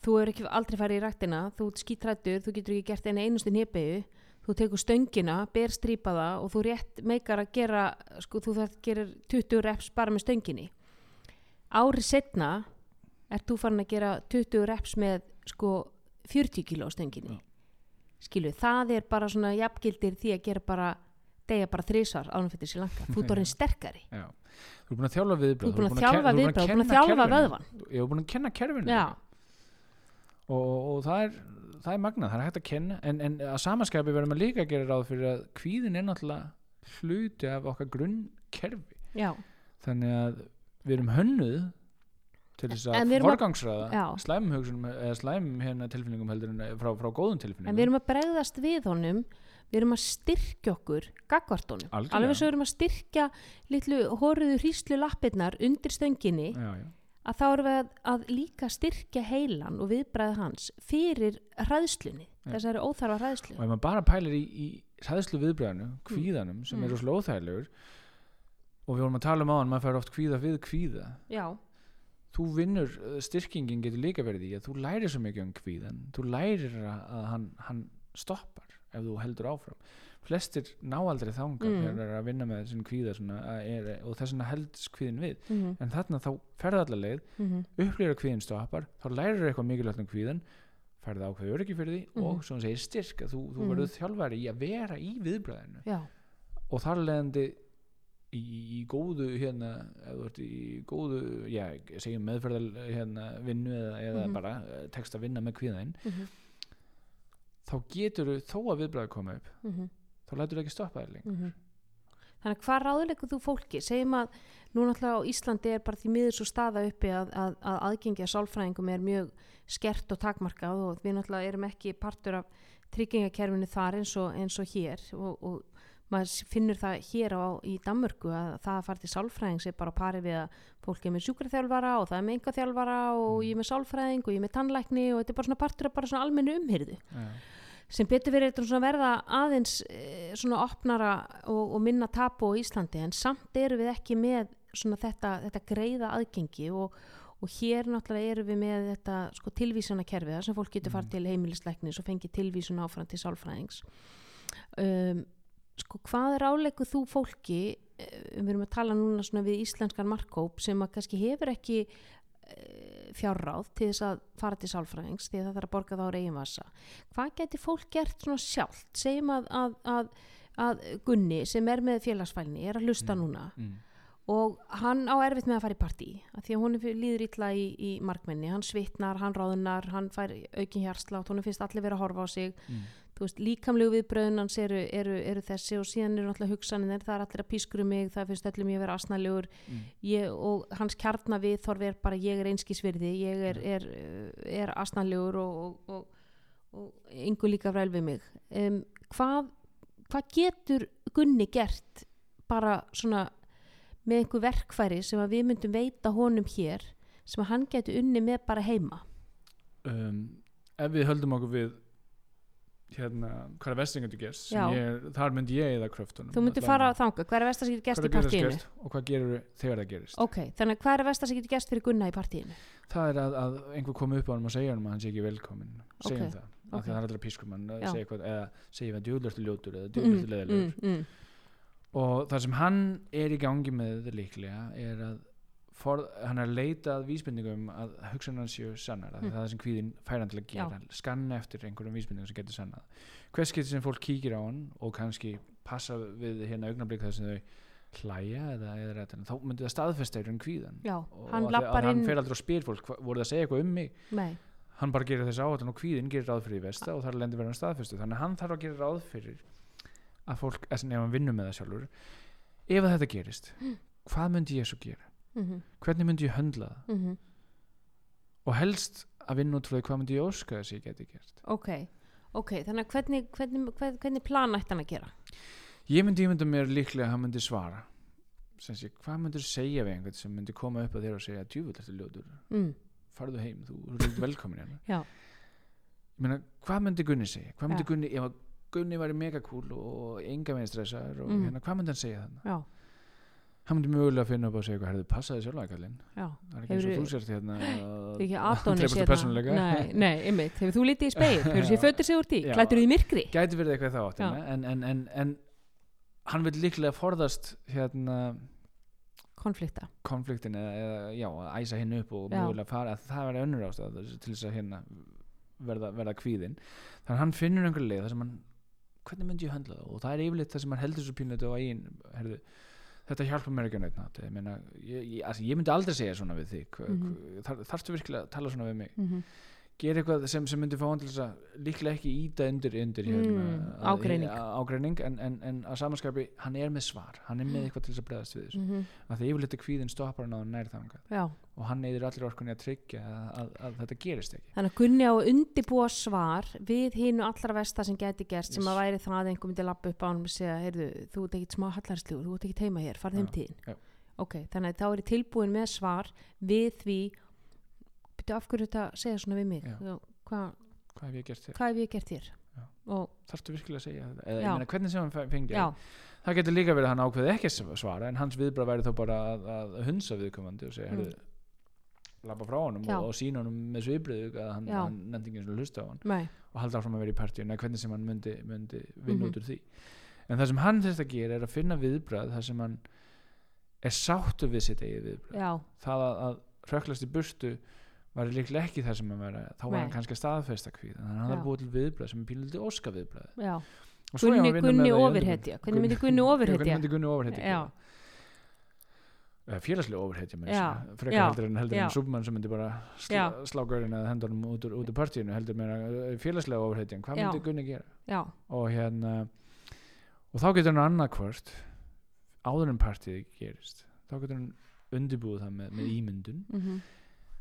A: Þú er ekki aldrei farið í ræktina. Þú ert skítrættur, þú getur ekki gert eina einustu nýpegu þú tekur stöngina, ber strípaða og þú rétt meikar að gera sko þú þarf gerir 20 reps bara með stönginni. Árið setna ert þú farin að gera 20 reps með sko 40 kíló stönginni.
B: Já.
A: skilu, það er bara svona jafngildir því að gera bara degja bara þrísvar ánum fyrir sér langa þú ert orðin sterkari.
B: Já. Þú er búin að þjálfa viðbröð
A: þú ert búin að þjálfa viðbröð, þú ert búin að þjálfa vöðvan
B: Ég er búin að kenna kerfinu. Og, og, það er það er magnað, það er hægt að kenna. En, en að samaskapi verðum að líka gera ráð fyrir að kvíðin er náttúrulega hluti af okkar grunnkerfi.
A: Já,
B: þannig að við erum hönnuð til þess að
A: að-
B: forgangsraða slæmum slæmum hérna tilfinningum heldur en frá, frá góðum
A: en við
B: tilfinningum
A: erum að bregðast við honum við erum að styrkja okkur gagvart honum
B: Algjörlega.
A: alveg svo erum að styrkja litlu hóruðu hríslu lappirnar undir stönginni
B: já, já.
A: að þá erum við að, að líka styrkja heilan og viðbræð hans fyrir hræðslunni,
B: Já.
A: þessari óþarfa hræðslu
B: og ef maður bara pælir í, í hræðslu viðbröðinu, kvíðanum sem
A: Mm.
B: er rosalega óþægilegur og við vorum að tala um á hann, maður fær oft kvíða við kvíða
A: já,
B: þú vinnur, uh, styrkingin getur líka verið í að þú lærir svo mikið um kvíðan þú lærir að, að hann, hann stoppar ef þú heldur áfram flestir ná aldrei þangað
A: Mm.
B: þegar þeir eru að vinna með þessin kvíða er, og þess vegna heldst kvíðin við
A: mm
B: en þarna þá ferða allar leið
A: -hmm.
B: upplýra kvíðin stoppar, þá lærir eitthvað mikilvægt um kvíðan ferða ákveður öryggi fyrir því
A: Mhm.
B: og svona segir styrk að þú, þú
A: Mhm.
B: verður þjálfari í að vera í viðbræðinu
A: já,
B: og þar leðandi í, í góðu hérna, í góðu já, segjum meðferðal hérna, vinnu eða, eða
A: Mhm.
B: bara eh, tekst að vinna með kvíðaðinn
A: mm
B: þá getur þú þó að viðbræði koma upp
A: -hmm.
B: þá lætur þú ekki stoppa þér lengur
A: Mhm. Þannig að hvað ráðleikur þú fólki? Segjum að nú náttúrulega á Íslandi er bara því miður svo staða uppi að, að, að aðgengi að sálfræðingum er mjög skert og takmarkað og við náttúrulega erum ekki partur af tryggingakerfinu þar eins og, eins og hér og, og maður finnur það hér á, í Danmörku að það að fara til sálfræðings er bara parið við að fólk er með sjúkraþjálfara og það er með engaþjálfara og
B: Mm.
A: ég er með sálfræðing og ég er með tannlækni og þetta er bara svona partur af bara svona almennu umhyrðu
B: Já.
A: sem betur verið þetta svona verða aðeins eh, svona opnara og, og minna tapu á Íslandi en samt eru við ekki með svona þetta, þetta greiða aðgengi og, og hér náttúrulega eru við með þetta sko tilvísanakerfið þar sem fólk getur farið
B: Mm.
A: til heimilisleiknis og fengið tilvísun áfram til sálfræðings um, sko hvað er áleiku þú fólki eh, við erum að tala núna svona við íslenskan markkóp sem að kannski hefur ekki eh, fjárráð til þess að fara til sálfræðings því að það þarf að borga þá á eigin vasa hvað getur fólk gert svona sjálft segjum að, að, að, að Gunni sem er með félagsfælni er að hlusta
B: Mm.
A: núna
B: Mm.
A: og hann á erfitt með að fara í partí því að hún líður illa í, í markmenni hann svitnar, hann ráðunar, hann fær aukin hjarslátt, hún finnst allir vera að horfa á sig
B: Mm.
A: Þú veist, líkamlegu viðbröðun hans eru, eru, eru þessi og síðan eru náttúrulega hugsanir það er allir að pískru mig, það finnst öllum ég að vera asnalegur.
B: Mm.
A: ég, og hans kjarna viðþorf er bara ég er einskísvirði, ég er, er, er asnalegur og, og, og, og yngur líka vel við mig. Um, hvað, hvað getur Gunni gert bara svona með einhver verkfæri sem við myndum veita honum hér sem hann getur unni með bara heima?
B: Um, ef við höldum okkur við hérna, hvað er vestingar þú gerst þar myndi ég eða kröftunum
A: þú myndir fara þanga, hver er vestar sem getur
B: er
A: í partíinu?
B: gerst og hvað gerur þegar það gerist?
A: Ok, þannig að hvað er vestar sem getur gest fyrir Gunna í partíinu?
B: Það er að, að einhver komi upp á hann og segja hann að hann sé ekki velkomin segjum
A: Ok,
B: það, af
A: ok.
B: því að það er allra pískum hann eða segja að djúðlörstu ljótur eða
A: mm,
B: djúðlörstu leðilegur
A: mm, mm,
B: og það sem hann er í gangi með líklega er að for, hann er að leita að vísbendingum að hugsanar séu sannar
A: Mm.
B: það er sem kvíðin fær hann til að gera. Skanna eftir einhverjum vísbendingum sem getur sannað. Hvers getur sem fólk kíkir á hann og kannski passa við hérna augnablik þar sem þau hlæja eða, eða rætt, þá myndi það staðfesta einhverjum kvíðan
A: já,
B: og
A: hann
B: hann fer aldrei og spyr fólk "Hva- voru það að segja eitthvað um mig?
A: Nei,
B: hann bara gerir þessi áhættan og kvíðin gerir ráð fyrir í vesta og þar lendir verðan staðfestu þannig að hann þarf að gera ráð fyrir að fólk, ef hann vinnur með það sjálfur ef þetta gerist hvað myndi ég svo gera,
A: mm
B: hvernig myndi ég höndla það?
A: -hmm.
B: og helst að vinna út frá því hvað myndi ég óska þess að ég geti gert.
A: Ok, ok þannig að hvernig, hvernig, hvernig, hvernig plan ætti hann að gera?
B: Ég myndi ímynda mér líklega að hann myndi svara. Sem sé, hvað myndir segja við einhvern sem myndi koma upp að þér og segja djúvill eftir ljótur,
A: mm.
B: farðu heim þú ert velkomin hérna. Meina, hvað myndi Gunni segja? Hvað myndi
A: Já.
B: Gunni, ef Gunni væri megakúl og enga veginn stressaður og
A: Mhm.
B: hérna, hvað myndi hann segja þannig hann myndi mögulega finna upp og segja hvað herðu passaði sjálf kallinn
A: já.
B: Það er ekki eins og þú sért hérna að dreipast
A: hérna.
B: persónuleika.
A: Nei, nei, einmitt, hefur þú litið í speil [LAUGHS] hefur sér fötur sig úr
B: Já.
A: klættur því í myrkri?
B: Gæti verið eitthvað þá áttina en, en, en, en hann vil líklega forðast hérna
A: konflikta,
B: konfliktin eða, eða já, að æsa hinn upp og
A: Já.
B: mögulega fara. Að það verði önnur ástæð til þess að hérna verða, verða kvíðin þannig að hann finnur einhver leið þar sem hann hvernig myndi ég höndla það og það er yfirleitt það sem hann heldur svo pínuð á eigin herðu, þetta hjálpa mér ekki neitt nátt ég, meina, ég, ég, ég myndi aldrei segja svona við þig mm. -hmm. þar, þarftu virkilega að tala svona við mig
A: mm -hmm.
B: gera eitthvað sem, sem myndi fá að líklega ekki íta undir, undir hérna,
A: Mm,
B: að-
A: ágreining.
B: að- ágreining en, en, en að samanskapi hann er með svar hann er með [GASPS] eitthvað til þess að bregðast við að það yfirleitt er kvíðin stoppar hann á nær þangað
A: já
B: og hann neyðir allir orkunni að tryggja að, að, að þetta gerist ekki
A: Þannig að Gunni á undibúa svar við hínu allra versta sem geti gerst sem
B: Yes.
A: að væri það að einhver myndi lappa upp á hann og segja, heyrðu, þú ert ekkit smá hallarslugur, þú ert ekkit heima hér, farð heim
B: Já,
A: tíðin.
B: já.
A: Ok, þannig að þá er tilbúin með svar við því, byrju af hverju þetta segja svona við mig,
B: Já.
A: Já, hvað,
B: hef ég gert þér?
A: hvað hef ég gert þér? Og,
B: þarftu virkilega að segja eða ég meina hvernig sem hann fe- fengi
A: já,
B: það getur líka verið að hann ákveði ekki svara en hans viðbrað væri þá bara að, að hunsa viðkomandi og segja
A: Mm.
B: Mm. labba frá honum og, og sína honum með sviðbrið að hann, hann nefndi ekki eins og hlusta á hann
A: nei,
B: og halda áfram að vera í partíu eða hvernig sem hann myndi, myndi vinna
A: Mhm.
B: út úr því. En það sem hann þurft að gera er að finna viðbrað þar sem hann er sáttu við sitt eigið viðbrað
A: já,
B: það að, að röklast í burtu var líklega ekki það sem hann var að- þá var
A: Nei.
B: hann kannski að staðfesta kvíð að hann þarf búið til viðbrað sem er pínlítið óska ef
A: Gunni, Gunni ofurhetja, Gunni
B: Já,
A: ofurhetja?
B: hvernig myndi Gunni ofurhetja félagslega með
A: Já,
B: þessu frekar
A: já,
B: heldur en, heldur
A: já.
B: en Superman sem myndi bara slá,
A: Já.
B: slá gaurinn eða hendunum út úr, út úr partíinu heldur meira eh, félagslega ofurhetjan hvað myndi Gunni gera?
A: Já,
B: og hérna og þá getur hann annarkvört áður en partíð gerist þá getur hann undirbúið það með, með ímyndun.
A: Mm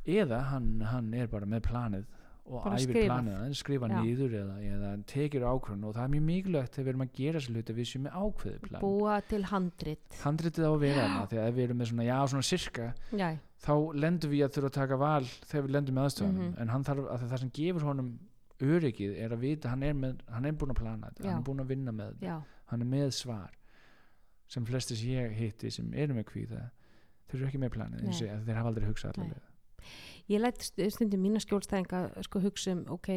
B: eða hann, hann er bara með planið og
A: Bara
B: æfir planið aðeins, skrifa
A: Já.
B: niður eða, eða tekir ákvörðun og það er mjög mikilvægt þegar við erum að gera þessi hluti að við séum með ákveðið plan.
A: Búa til handrit.
B: Handritið á að vera þarna að ef við erum með svona, já, svona sirka
A: já,
B: þá lendum við að þurfa að taka val þegar við lendum með aðstöðunum
A: Mhm.
B: en hann þarf að það sem gefur honum öryggið er að vita, hann er, með, hann er búin að plana þetta,
A: Já.
B: hann er búin að vinna með þetta.
A: Já,
B: hann er með svar sem flestir sem ég hitti sem eru með kvíða þeir eru ekki með planið eins og ég, þeir hafa aldrei hugsað
A: Nei.
B: allavega
A: ég læt st- stundum mína skjólstæðinga sko hugsa um ok,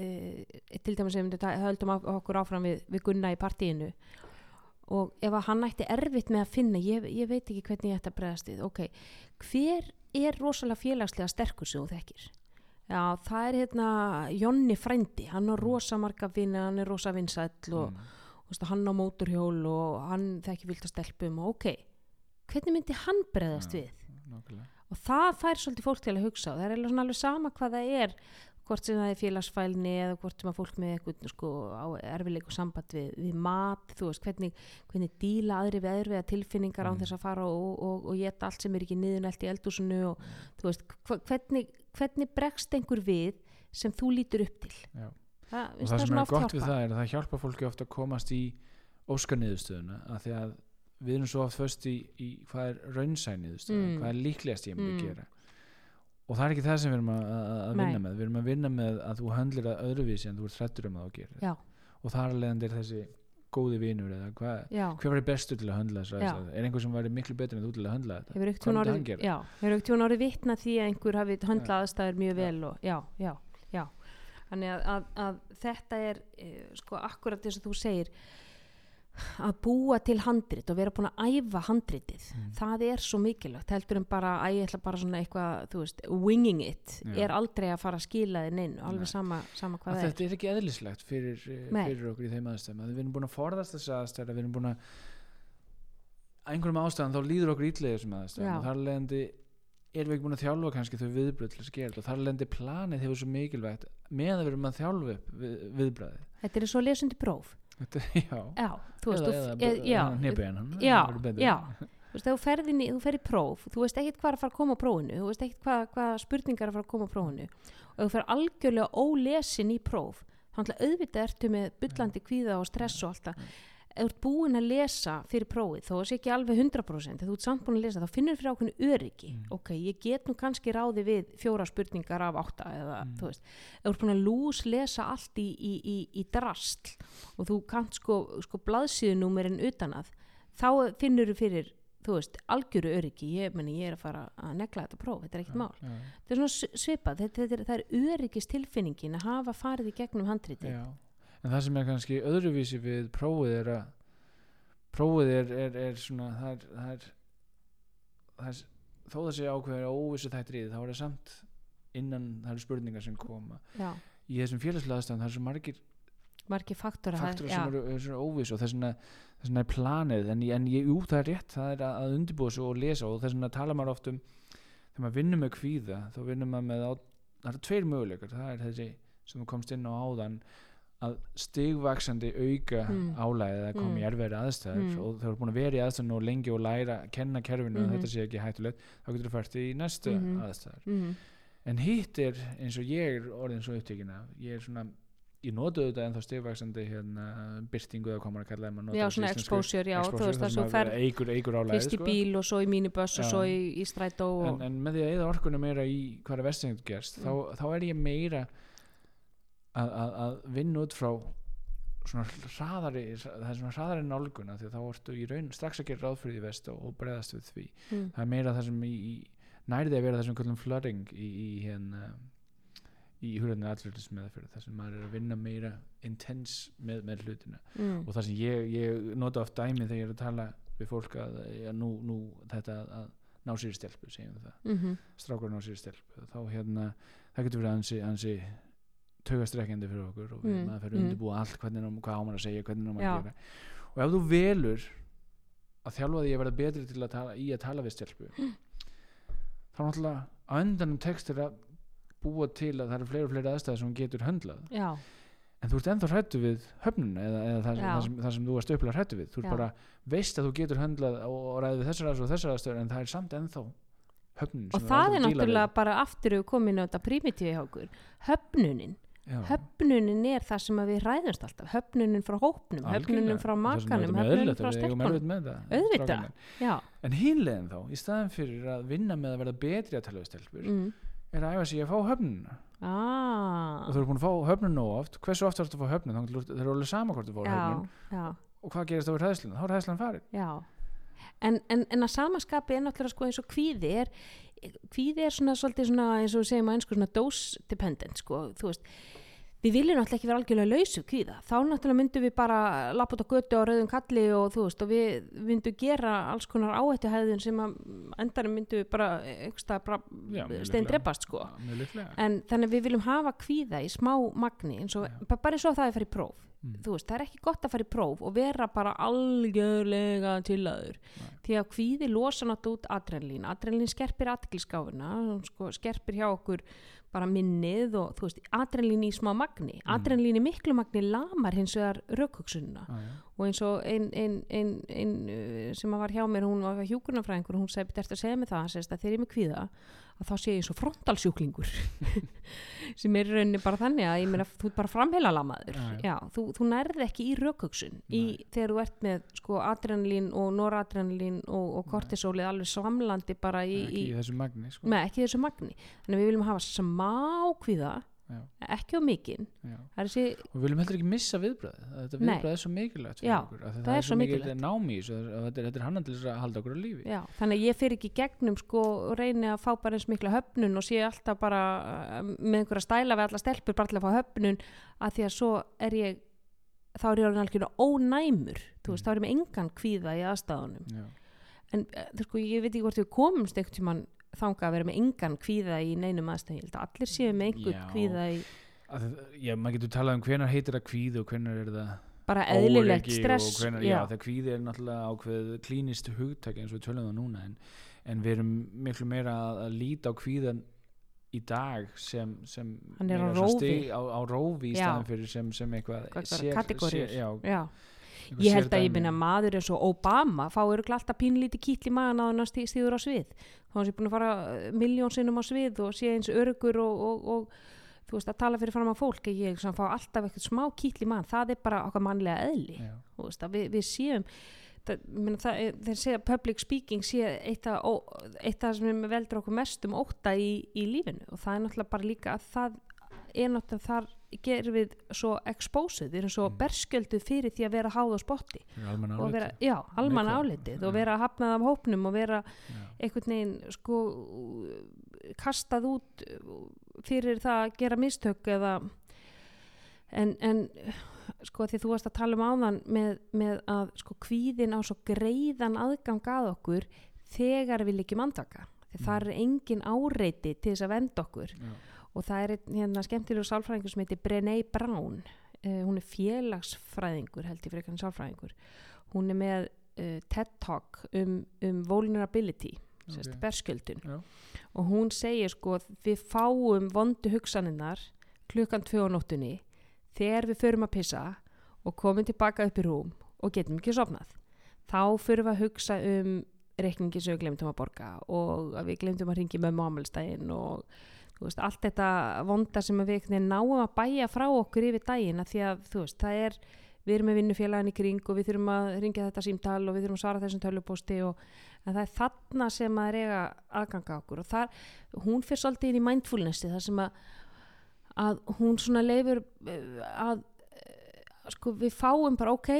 A: uh, til dæmis ef við höldum á- okkur áfram við, við Gunna í partíinu og ef að hann ætti erfitt með að finna ég, ég veit ekki hvernig ég ætti að bregðast við ok, hver er rosalega félagslega sterkur sem þú þekkir já, það er hérna Jonni frændi, hann har rosa marga vinni hann er rosa vinsæll og
B: mm.
A: veist, hann á móturhjól og hann þekki vilt að stelpum og ok, hvernig myndi hann bregðast
B: Já.
A: við
B: nákvæmlega
A: og það fær svolítið fólk til að hugsa og það er alveg sama hvað það er hvort sem það er félagsfælni eða hvort sem að fólk með eitthvað sko, á erfileiku samband við, við mat þú veist, hvernig, hvernig díla aðri við erfiða tilfinningar án
B: Mm.
A: þess að fara og, og, og geta allt sem er ekki niðunælt í eldúsinu og þú veist, hvernig, hvernig bregst einhver við sem þú lítur upp til það,
B: og
A: finnst
B: það sem er gott við
A: hjálpa.
B: það er að það hjálpa fólki ofta að komast í óskarniðurstöðuna að því að við erum svo oft föst í, í hvað er raunsæniðurstöðuna,
A: Mm.
B: hvað er líklegast ég myndi
A: Mm.
B: gera og það er ekki það sem við erum að, að að vinna
A: Nei.
B: með við erum að vinna með að þú höndlir að öðruvísi en þú ert hrættur um að þú gerir
A: Já.
B: og þar er þessi góði vinur eða hvað hver var bestur til að höndla þess
A: Já.
B: aðstæður er einhver sem væri miklu betur en þú til að höndla þetta Hvað myndi hann
A: orðið,
B: gera?
A: já, hefur ekkert orðið vitna því að einhver hafi höndlað aðstæður mjög vel og, já, já, já þannig að, að, að þetta er e, sko akkurat þess að þú segir að búa til handrit og vera búin að æfa handritið.
B: Mm.
A: það er svo mikilvægt heldur en bara að ég ætla bara svona eitthvað þú veist, winging it
B: Já.
A: er aldrei að fara að skila þið neinn alveg sama, sama hvað
B: að
A: það er
B: þetta er. ekki eðlislegt fyrir, eh, fyrir okkur í þeim aðstæðum. Að við erum búin að forðast þessi aðstæður við erum búin að að einhverjum ástæðan þá líður okkur ítlega þessum aðstæðum.
A: Já.
B: og þar leðandi erum við ekki búin að þjálfa kannski þau viðbröð og þar leðandi planið hefur svo mikilvægt með að við erum að þjálfa upp við, viðbröði
A: þetta er svo lesundi próf
B: þetta, [LAUGHS] já,
A: já, þú veist, þú,
B: eða,
A: já,
B: nebiðan hann
A: já,
B: það verður betur.
A: já. þú veist, þegar þú ferð inn í, þú ferð í próf þú veist ekkert hvað er að fara að koma á prófinu þú veist ekkert hvað, hvað spurningar er að fara að koma á prófinu og þú fer algjörlega ólesin í próf þá ætla auðvitað ertu með byllandi kvíða og stress og allt það ef þú ert búin að lesa fyrir prófið þó er ekki alveg 100% ef þú ert samt búin að lesa þá finnur fyrir ákveðinu öryggi
B: Mm.
A: ok, ég get nú kannski ráði við fjóra spurningar af átta eða
B: Mm.
A: þú veist ef þú ert búin að lús lesa allt í, í, í, í drastl og þú kannt sko, sko blaðsíðunúmerin utan að þá finnur fyrir þú veist, algjöru öryggi ég, meni, ég er að fara að negla þetta próf þetta er ekkert mál,
B: já,
A: þetta er svona svipað þetta, þetta er, það er öryggis tilfinningin að hafa farið í gegnum handritið
B: já. En það sem er kannski öðruvísi við prófið er að prófið er, er, er svona það er, það er, það þó það sé ákveður óvissu þættir í því þá er það samt innan það eru spurningar sem koma.
A: Já,
B: í þessum félagslega aðstæðan það er svo margir
A: margir faktora
B: faktorar
A: já,
B: sem eru, eru svona óviss og þess vegna er planið en, en ég, jú það er rétt það er að, að undirbúa svo og lesa og þess vegna tala maður oft um þegar maður vinnur með kvíða þá vinnur maður með á, það eru tveir möguleikar það er þessi sem komst inn á áðan að stigvaksandi auka
A: Mm.
B: álæðið að koma í
A: Mm.
B: erfiðri aðstæður
A: Mm.
B: og þegar þú er búin að vera í aðstæðinu og lengi og læra að kenna kerfinu
A: Mhm.
B: að þetta sé ekki hættulegt þá getur þú fært í næstu
A: Mhm.
B: aðstæður
A: mm,
B: en hitt er eins og ég er orðin svo upptekinn af ég er svona ég notu þetta ennþá stigvaksandi hérna, byrtingu eða maður að kalla það,
A: já, svona exposure, já, þú veist það
B: sem
A: fer fyrst í
B: sko.
A: bíl og svo í mínibus og svo í, í strætó og,
B: en, en með því að eða orkunum meira í hvað er vestingt gerst
A: Mm.
B: þá, þá er ég meira að, að, að vinna út frá svona hraðari það er svona hraðari nálguna því að þá ertu í raun strax að gera ráð fyrir því vest og, og bregðast við því.
A: Mm,
B: það er meira það sem í, í nærið að vera það við kallum flooding í, í hérna í húrðinu allir meðferð það sem maður er að vinna meira intense með, með hlutina.
A: Mm,
B: og það sem ég, ég nota oft dæmi þegar ég er að tala við fólk að, að nú, nú þetta að, að ná sér stelpu segjum við það,
A: mhm,
B: strákur ná sér stelpu þá hérna, það getur verið ansi, ansi taugastrekkjandi fyrir okkur og við,
A: Mm,
B: maður fyrir
A: mm.
B: að undirbúa allt hvernig á, hvað á maður að segja, hvernig á maður
A: Já.
B: að gera. Og ef þú velur að þjálfa því að vera betri til að tala, í að tala við stelpu [GASPS] þá náttúrulega á endanum tekstur að búa til að það eru fleiri og fleiri aðstæði sem getur höndlað.
A: Já,
B: en þú ert ennþá hrættu við höfnuna eða, eða það, það, sem, það sem þú varst upplega hrættu við. Þú ert bara veist að þú getur höndlað og, og ræði við þessar aðstæður og þessar aðstæður en það er samt ennþá höfnun
A: og það er náttúrulega bara aftur við komin á þetta okkur. Höfnunin,
B: já,
A: höfnunin er það sem að við ræðumst alltaf, höfnunin frá hópnum höfnunin frá makanum, höfnunin frá stelpunum. auðvitað, já.
B: En hinlegin þá, í staðan fyrir að vinna með að verða betri að tala við stelpur
A: mm.
B: er að æfa sig í að fá höfnuna
A: ah,
B: og þú eru búin að fá höfnun nóg oft. Hversu oft þarfst að fá höfnun, þá þeir eru alveg sama hvort þú fá höfnun. og hvað gerist þá við hræðsluna, þá er hræðslan farin.
A: Já, en, en, en að samaskapi er náttúrulega sko eins og kvíði er kvíði er svona svolítið svona eins og við segjum á einsku svona dose dependent sko, þú veist. Við viljum náttúrulega ekki vera algjörlega lausu kvíða. Þá náttúrulega myndum við bara lappa út á götu á rauðum kalli og þú veist og við myndum gera alls konar áhættuhæðun sem að endanum myndum við bara,
B: mjög
A: stein dreipast sko.
B: Já,
A: en þannig við viljum hafa kvíða í smá magni eins og,
B: Já.
A: bara eins og það er í próf
B: Mm.
A: þú veist, það er ekki gott að fara í próf og vera bara algjörlega tillaður
B: Nei.
A: því að kvíði losa náttúrulega út adrenalín adrenalín skerpir atkilskáfuna sko, skerpir hjá okkur bara minnið og þú veist, adrenalín í smá magni
B: Mm.
A: adrenalín í miklu magni lamar hins vegar raukhugsununa
B: Já, já.
A: og eins og einn ein, ein, ein, uh, sem var hjá mér, hún var hjúkurnafræðingur og hún segi, þetta að segja mig það, segist að þegar ég er með kvíða að þá sé ég eins og frontalsjúklingur. [LAUGHS] Sem er rauninni bara þannig að meina, þú ert bara framheila lamaður þú, þú nærði ekki í í, þegar þú ert með sko adrenalín og noradrenalín og, og kortisólið alveg svamlandi bara í,
B: ekki í
A: í,
B: þessu magni sko.
A: með ekki þessu magni. Þannig að við viljum hafa smá kvíða
B: Já,
A: ekki á mikinn. Það þessi,
B: og við viljum heldur ekki missa viðbröð þetta
A: Nei.
B: viðbröð er svo mikilvægt
A: Já,
B: okkur því
A: það er svo
B: mikil
A: mikilvægt.
B: námi þessu og þetta er, er hann til að halda okkur á lífi.
A: Já, þannig að ég fyrir ekki gegnum sko og reyni að fá bara eins mikla höfnun og sé alltaf bara uh, með einhverja stæla við alla stelpur bara til að fá höfnun að því að svo er ég þá er ég orðin algjörlega ónæmur veist, þá er ég með engan kvíða í aðstæðunum.
B: Já,
A: en þú sko, ég veit ekki hvort við komumst einhvern tímann þanga að vera með engan kvíða í neinum aðstæðum, ég held að allir séu með einhvern kvíða í
B: Að já maður getur talað um hvenar heitir það kvíð og hvenar er það
A: bara eðlilegt stress
B: hvenar, já, það kvíði er náttúrulega ákveð klínist hugtæk eins og við tölum það núna en, en við erum miklu meira að, að líta á kvíðan í dag sem, sem
A: Hann er á rófi.
B: stig- á, á rófi í staðan fyrir sem, sem eitthvað
A: Hvað ég held að ég minna maður eins og Obama fá öruglega alltaf pínlíti kýtl í magan á hann stíður á svið. Þá hann sé búin að fara miljón sinnum á svið og sé eins örugur og, og, og þú veist að tala fyrir fram að fólk að ég fá alltaf eitthvað smá kýtl í magan það er bara okkar mannlega eðli. Veist, að við, við séum er- þeir segja að public speaking sé eitt af það sem veldur okkur mest um ótta í, í lífinu. Og það er náttúrulega bara líka að það er náttúrulega þar gerum við svo exposed, við erum svo
B: Mm.
A: berskjölduð fyrir því að vera háð á spotti og vera,
B: Neikvæð.
A: álitið og vera hafnað af hópnum og vera
B: já,
A: einhvern veginn sko kastað út fyrir það að gera mistök eða en, en sko því þú varst að tala um áðan með, með að sko kvíðin á svo greiðan aðgang að okkur þegar við líkjum andvaka. Því það er engin áreiti til þess að venda okkur.
B: Já,
A: og það er hérna skemmtilegur sálfræðingur sem heitir Brené Brown uh, hún er félagsfræðingur held ég fyrir ekki sálfræðingur hún er með uh, TED Talk um, um vulnerability sérst,
B: Ok.
A: berskjöldun
B: Já.
A: og hún segir sko við fáum vondu hugsaninnar klukkan tvö á nóttunni þegar við förum að pissa og komum tilbaka upp í rúm og getum ekki sofnað þá förum við að hugsa um reikningi sem við glemtum að borga og að við glemtum að ringi með mámælstægin og veist, allt þetta vonda sem við náum að bæja frá okkur yfir daginn að því að veist, það er við erum með vinnufélagin í kring og við þurfum að ringja þetta símtal og við þurfum að svara þessum tölupósti og það er þarna sem að reyga aðganga okkur og þar, hún fyrir svolítið inn í mindfulnessi þar sem að, að hún svona leifur að sko við fáum bara ok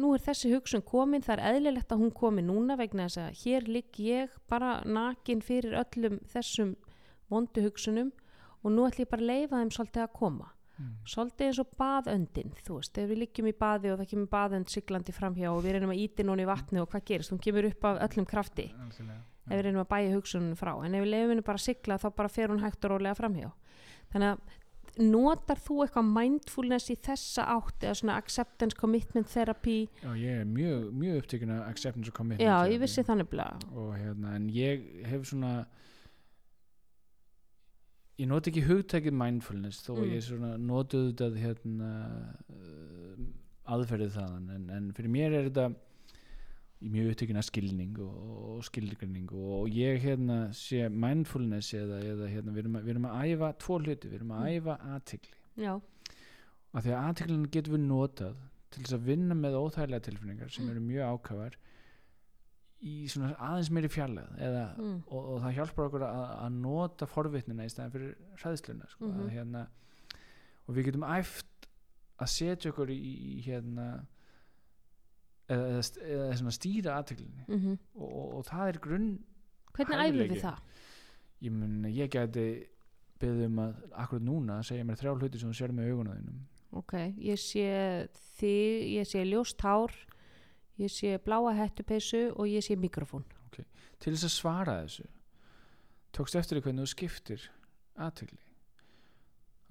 A: nú er þessi hugsun komin, það er eðlilegt að hún komi núna vegna þess að hér ligg ég bara nakin fyrir öllum þessum vondu hugsunum og nú ætlum ég bara að leifa þeim svolítið að koma.
B: Mm,
A: svolítið eins og baðöndin þú veist, ef við liggjum í baði og það kemur baðönd siglandi framhjá og við reynum að íti núna í vatni og hvað gerist, hún kemur upp af öllum krafti
B: algjörlega.
A: ef við reynum að bæja hugsunum frá. En ef við lefum henni bara að sigla þá bara fer hún hægt og rólega framhjá. Þannig að notar þú eitthvað mindfulness í þessa átt eða svona acceptance commitment therapy?
B: Já, ég er mjög, mjög upptökin af acceptance og commitment
A: já, ég vissi þannig blá
B: og hérna, en ég noti ekki hugtækið mindfulness þó
A: Mm.
B: mm. ég notuð þetta hérna uh, aðferðið þaðan en, en fyrir mér er þetta mjög upptökin að skilning og, og skilgrinning og ég hérna sé mindfulness eða, eða hérna, við, erum að, við erum að æfa tvo hluti, við erum að
A: Mm.
B: æfa aðtikli af því að aðtiklinu getum við notað til þess að vinna með óþægilega tilfinningar sem eru mjög ákafar í svona aðeins meiri fjarlæð eða,
A: mm.
B: og, og það hjálpar okkur að, að nota forvitnina í staðin fyrir hræðsluna sko,
A: Mhm.
B: að, hérna, og við getum æft að setja okkur í, í hérna eða, eða, eða svona stýra aðtiklinni
A: Mm
B: og, og, og það er grunn
A: hvernig æfum við það?
B: ég, mun, ég geti beðið um að akkurat núna segja mér þrjá hluti sem þú sér með augunum þínum
A: ok, ég sé þig ég sé ljóst hár ég sé bláa hettupeysu og ég sé mikrofón
B: til þess að svara þessu tókst eftir því hvernig þú skiptir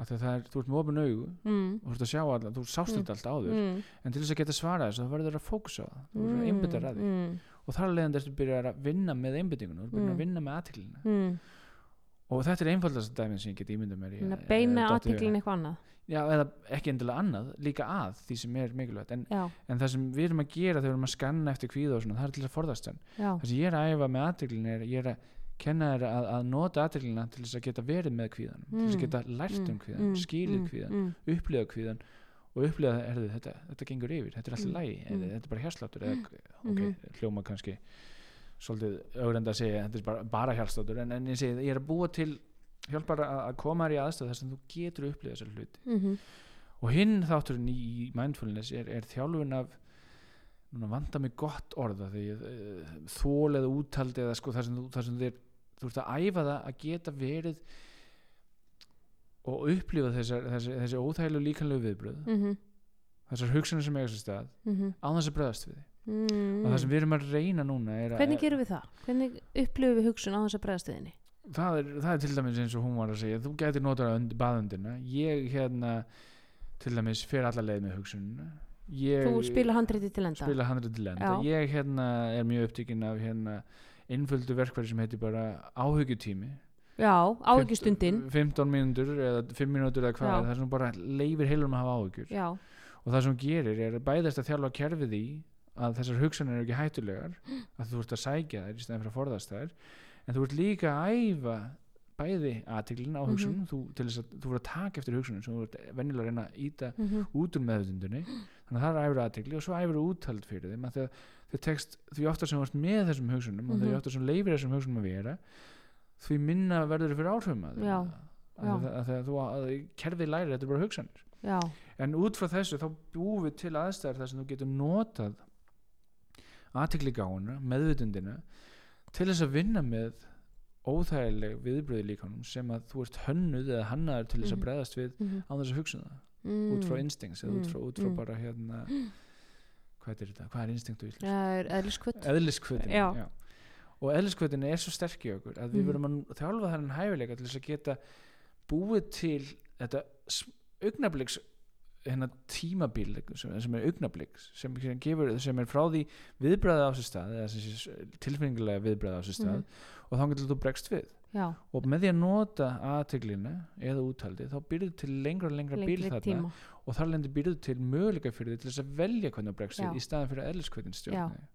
B: því að það er, þú ert með opin augu
A: mm.
B: þú ert að sjá allan, þú sást
A: Mm.
B: þetta allt áður
A: Mm.
B: en til þess að geta svara þessu þá verður það að fókusa þú verður að einbytta að því
A: mm.
B: og þar leðandi ertu byrjar að vinna með einbyttingun byrjar
A: Mm.
B: að vinna með aðtiklina
A: Mm.
B: og þetta er einfaldast dæminn sem ég get ímynda mér í að-
A: að beina
B: að
A: aðtiklin eitthvað annað
B: já, eða ekki endilega annað, líka að því sem er mikilvægt. En, en það sem við erum að gera þegar við erum að skanna eftir kvíða og svona, það er til að forðast hann. Það sem ég er að æfa með aðtiklin er ég er að kenna þér að, að nota aðtiklina til þess að geta verið með kvíðanum til þess að
A: Mm.
B: geta lært um kvíðan,
A: mm,
B: skilið
A: mm,
B: kvíðan
A: mm,
B: upplifa kvíðan og upplifa er þetta, þetta gengur yfir, þetta er alltaf
A: Mm,
B: lægi
A: mm.
B: þetta er bara hérsláttur eða, ok,
A: Mhm.
B: hljóma kannski svolítið augrenda að segja þetta er bara, bara hérsláttur en, en ég segi, ég er að búa til hjálpar að, að koma þér í aðstöð þar sem þú getur upplifað þessar hluti
A: mhm,
B: og hinn þátturinn í, í mindfulness er, er þjálfun af núna vanda mig gott orða því þól eða úttaldi eða sko þar sem þú, þar sem þér, þú ert að æfa það að geta verið og upplifa þessar, þessi, þessi óþægilegu líkanlegu viðbröð
A: mhm,
B: þessar hugsanir sem eiga sér stað
A: mhm,
B: á þess að bregðast við
A: mm.
B: og það sem við erum að reyna núna er að
A: hvernig gerum við það? hvernig upplifum við hugsun á þess að bregðastuðinni?
B: Það er, það er til dæmis eins og hún var að segja þú getur notað und, baðundina ég hérna til dæmis fer alla leið með hugsunina. Ég
A: þú spila handriti til enda?
B: spila handrið til enda. Ég hérna er mjög upptíkin af hérna einföldu verkværi sem heitir bara áhugjutími
A: já, áhyggjustundin.
B: 15 mínútur eða 5 mínútur eða hvað er, það sem hún bara leifir heilum að hafa áhugjur
A: já,
B: og það sem gerir er bæðist að þjálfa kerfið í að þessar hugsanir eru ekki hættulegar [GASPS] að þú ert að sækja þær í stæðan fyrir að forðast þær en þú ert líka að æfa bæði aðtiklin á
A: Mhm.
B: hugsunum þú, til þess að þú ert að taka eftir hugsunum sem þú ert venjulega að reyna að íta
A: mhm,
B: út úr meðutundunni þannig að það er æfur aðtikli og svo æfur úthald fyrir þeim að þegar þau tekst því ofta sem þú ert með þessum hugsunum og
A: Mhm.
B: því ofta sem leifir þessum hugsunum að vera því minna verður fyrir áhrifum að þeim kerfið læri þetta er bara hugsanir.
A: Já,
B: en út frá þessu þá búum við til aðstæðar þar sem þú getur notað aðtikli gáuna, meðvutundina til þess að vinna með óþægileg viðbröði líkanum sem að þú ert hönnuð eða hannaður til þess að
A: Mhm.
B: bregðast við
A: mhm,
B: á þess að hugsa það
A: mm.
B: út frá instincts eða út frá,
A: Mm,
B: út frá
A: mm.
B: bara hérna hvað er þetta, hvað er
A: það er eðliskvöld
B: eðliskvötin og eðliskvötin er svo sterk í okkur að við
A: Mhm.
B: verðum að þjálfa þennan hæfileika til þess að geta búið til þetta augnabliks hérna tímabil sem, sem er augnabliks sem, sem, gefur, sem er frá því viðbræði á sér stað eða sem sé tilfinningulega viðbræði á sér stað
A: Mhm.
B: og þá getur þú bregst við.
A: Já,
B: og með því að nota aðteglina eða úthaldi þá byrjuð til lengra og lengra bíl
A: lengri
B: þarna
A: tíma.
B: og þar lendir byrjuð til möguleika fyrir þig til þess að velja hvernig þú bregst við í staðan fyrir að eðliskvötin stjórni
A: það,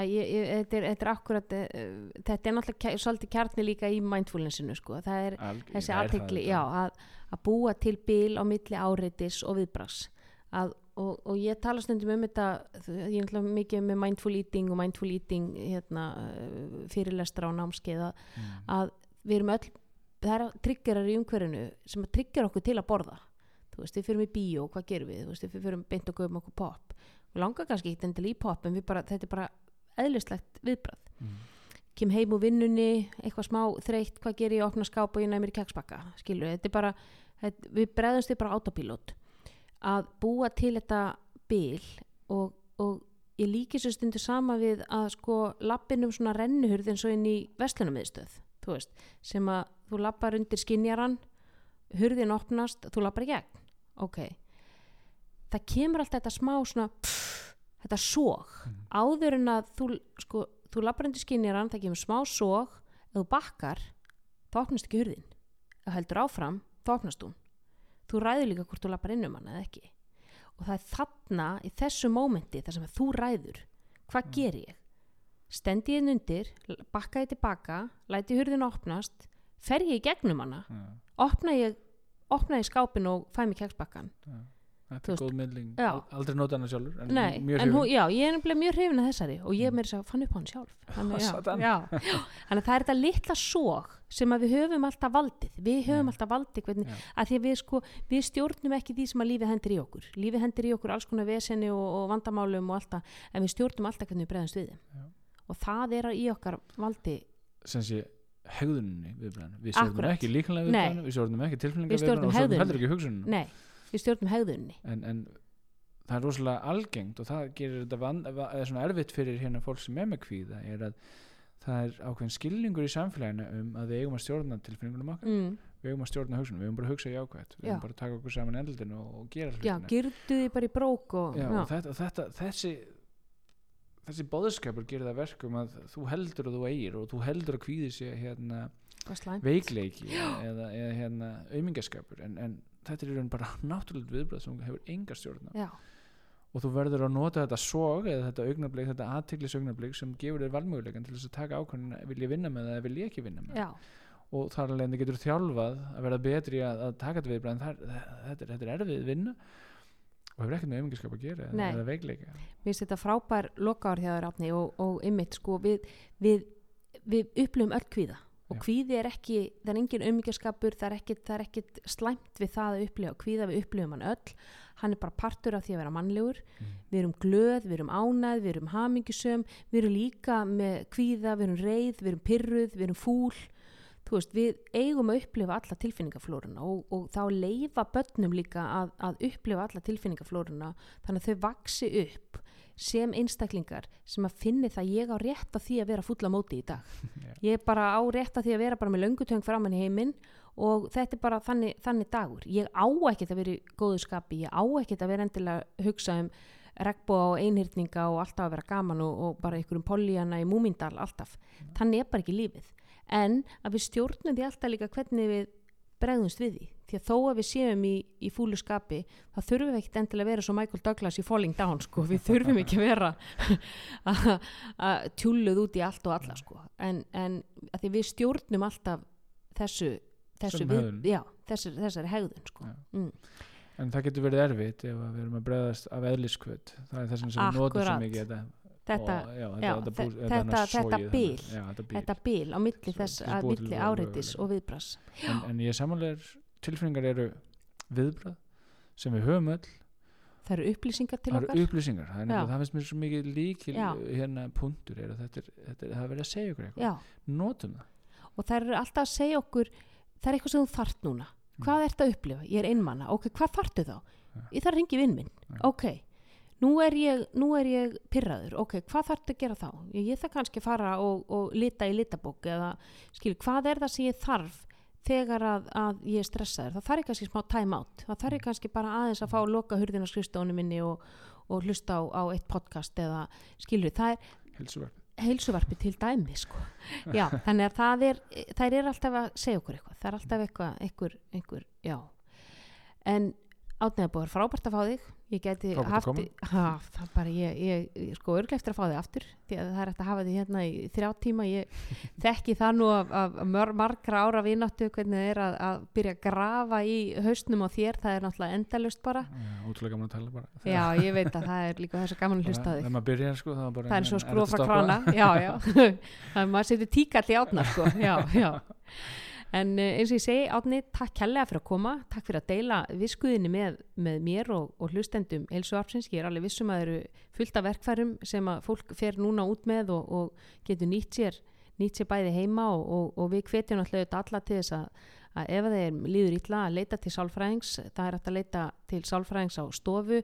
A: ég, ég, þetta, er, þetta er akkurat uh, þetta er náttúrulega svolítið kjarni líka í mindfulnessinu sko. það er
B: Alg,
A: þessi aðtegli, að, að búa til bil á milli áreitis og viðbrags að, og, og ég tala stundum um þetta ég er náttúrulega mikið með mindful eating og mindful eating hérna, uh, fyrirlestra á námskeiða
B: Mm.
A: að við erum öll það er triggerar í umhverfinu sem trigger okkur til að borða. Þú veist, við fyrir í bíó, hvað gerum við? Þú veist, við fyrir beint og göfum okkur pop og langar kannski ekki endilega í pop en við bara, þetta er bara eðlislegt viðbrað
B: Mm.
A: kem heim úr vinnunni, eitthvað smá þreytt, hvað ger ég, opna skáp og ég næmir í keksbakka skilur, þetta er bara þetta, við bregðumst við bara autopilot. Að búa til þetta bil og, og ég líki svo stundu sama við að sko lappin um svona rennuhurð eins og inn í vestlunarmiðstöð þú veist, sem að þú lappar undir skinjaran hurðin opnast, þú lappar í gegn. Ok. Það kemur alltaf þetta smá svona pff, þetta sóg
B: Mhm.
A: áður en að þú sko, þú lappar undir skinjaran, það kemur smá sóg ef þú bakkar, þá opnast ekki hurðin. Ef heldur áfram, þá opnast hún. Þú ræður líka hvort þú lappar inn um hann eða ekki. Og það er þarna í þessu mómenti þar sem þú ræður hvað
B: Mm.
A: ger ég? Stendi ég undir, bakka ég tilbaka læti hurðin opnast fer ég í gegnum hana
B: já,
A: opna ég, opna ég skápin og fæ
B: já.
A: Þú
B: þetta er góð. Al- aldrei nota hana sjálfur en
A: Nei,
B: mjög
A: en hún, já, ég er mjög hrifin að þessari og ég meira þess að fann upp hann sjálf. [LAUGHS] Þannig, að það er þetta litla sóg sem að við höfum alltaf valdið. Við höfum
B: Já.
A: alltaf valdið hvernig,
B: Já.
A: að því að við sko við stjórnum ekki því sem að lífið hendur í okkur. Lífið hendur í okkur alls konar veseni og, og vandamálum og alltaf, en við stjórnum alltaf hvernig við bregðumst við
B: Já.
A: og það er í okkar valdi
B: sem sé hegðuninni viðbræðinu við stjórnum
A: Akkúrat.
B: ekki líkanlega
A: Nei.
B: viðbræðinu við stjórnum ekki tilfinninga
A: Við stjórnum
B: og stjórnum heldur ekki hugsuninu
A: nei, við stjórnum hegðunni
B: en, en það er rosalega algengt og það gerir þetta van, va- eða svona erfitt fyrir hérna fólk sem er með kvíða er að það er ákveðin skilningur í samfélaginu um að við eigum að stjórna tilfinningunum okkar.
A: Mm.
B: við eigum að stjórna hugsunum, við eigum bara að hugsa jákvæmt við
A: Já.
B: eigum bara að taka okkur saman eldin og, og gera
A: já,
B: hlutina.
A: girdu því bara í brók og,
B: Já,
A: já,
B: og þetta, þetta, þessi þessi bóðskapur gerir það verkum að þú heldur að þú eigir og þú heldur að kvíði sé hérna veikleiki eða, eða hérna aumingaskapur. En, en þetta er í raun bara [LAUGHS] náttúrulega viðbröð sem hefur enga stjórn á. Og þú verður að nota þetta sog eða þetta augnablik, þetta aðtiklis augnablik sem gefur þér valmöguleikan til þess að taka ákvörðin vil ég vinna með það eða vil ég ekki vinna með
A: já,
B: og þar alveg getur þjálfað að verða betri að, að taka þetta viðbröð þetta, þetta er erfið vinna og hefur ekkert með aumingaskap að gera
A: Nei.
B: eða veikleika.
A: Mér finnst þetta frábær lokaður hjá þér átni og, og ymmit sko við, við, við upplifum öll kvíða og
B: Já.
A: kvíði er ekki, það er engin auðmyggjaskapur það er ekkit, slæmt við það að upplifa kvíða, við upplifum hann öll hann er bara partur af því að vera mannlegur
B: Mm.
A: við erum glöð, við erum ánæð, við erum hamingjusöm, við erum líka með kvíða, við erum reið, við erum pyrruð við erum fúl þú veist, við eigum að upplifa alla tilfinningaflóruna og, og þá leifa börnum líka að, að upplifa alla tilfinningaflóruna þannig að þau vaksi upp sem einstaklingar sem að finni það ég á rétt að því að vera fulla móti í dag. [LAUGHS]
B: Já.
A: ég er bara á rétt að því að vera bara með löngutöng framann í heiminn og þetta er bara þannig, þannig dagur. Ég á ekkert að vera í góðu skapi ég á ekkert að vera endilega að hugsa um regnbóa og einhyrninga og alltaf að vera gaman og, og bara einhverjum pollíana í múmindal alltaf, þannig er bara ekki lífið. En að við stjórnum því alltaf líka hvernig við bregðumst við því því að þó að við séum í, í fúlu skapi þá þurfum við ekkert endilega að vera svo Michael Douglas í Falling Down sko, við þurfum ekki að vera [LAUGHS] að- tjúluð út í allt og alla sko, en, en að því við stjórnum alltaf þessu, þessu
B: hegðun.
A: já, þessu, þessari hegðun sko. Mm.
B: en það getur verið erfitt ef við erum að bregðast af eðliskvöld það er þess vegna sem við notum svo
A: Akkurat.
B: mikið þetta.
A: Þetta,
B: og, já,
A: já,
B: þetta,
A: þe-
B: bú-
A: þetta- þetta
B: já, þetta bil.
A: Á milli milli áreitis og viðbras
B: en, en ég samanlegar tilfinningar eru viðbrað sem við höfum öll.
A: Það eru upplýsingar til
B: það
A: okkar.
B: eru upplýsingar. Það, er það finnst mér svo mikið líkil
A: Já.
B: hérna punktur er að þetta er, þetta er það er verið að segja ykkur eitthvað. Notum það.
A: Og það eru alltaf að segja okkur það er eitthvað sem þú þart núna. Hvað ert að upplifa, ég er einmanna ok, hvað þartu þá?
B: Já.
A: ég þarf að ringi vinn minn.
B: Já.
A: ok, nú er ég, nú er ég pyrraður, ok, hvað þartu að gera þá? ég, ég þarf kannski að fara og, og lita í litabók eða skil, hvað er það sem ég þarf þegar að, að ég er stressaður það þarf kannski smá time out. Það þarf ég kannski bara aðeins að fá að loka hurðina skrifstónu minni og, og hlusta á, á eitt podcast eða skilur, það er
B: heilsuverk
A: heilsuvarpi til dæmi sko. [LAUGHS] já, þannig að það er þær er alltaf að segja okkur eitthvað. Það er alltaf eitthvað, einhver, einhver já. En átneða búið frábært að fá þig ég geti haft ha, það bara ég, ég, sko örglega eftir að fá þig aftur því að það er eftir að hafa þig hérna í þrjá tíma. Ég [LAUGHS] þekki það nú af, af mör, margra ára vináttu hvernig það er að, að byrja að grafa í haustnum á þér, það er náttúrulega endalust bara.
B: Já, ótrúlega gaman að tala bara.
A: Já, ég veit að það er líka þess að gaman að hlusta þig.
B: byrjar sko það, bara,
A: það er svo skrúa frá krana. já, já, [LAUGHS] það er maður setur tíkall í átna sko, [LAUGHS] já, já en uh, eins og ég segi átni, takk kærlega fyrir að koma, takk fyrir að deila viskuðinni með, með mér og, og hlustendum Elsuarpsins, ég er alveg vissum að það eru fullt af verkfærum sem að fólk fer núna út með og, og getur nýtt sér nýtt sér bæði heima og, og, við hvetjum alltaf alla til þess að, að ef þeir líður illa að leita til sálfræðings það er að leita til sálfræðings á stofu.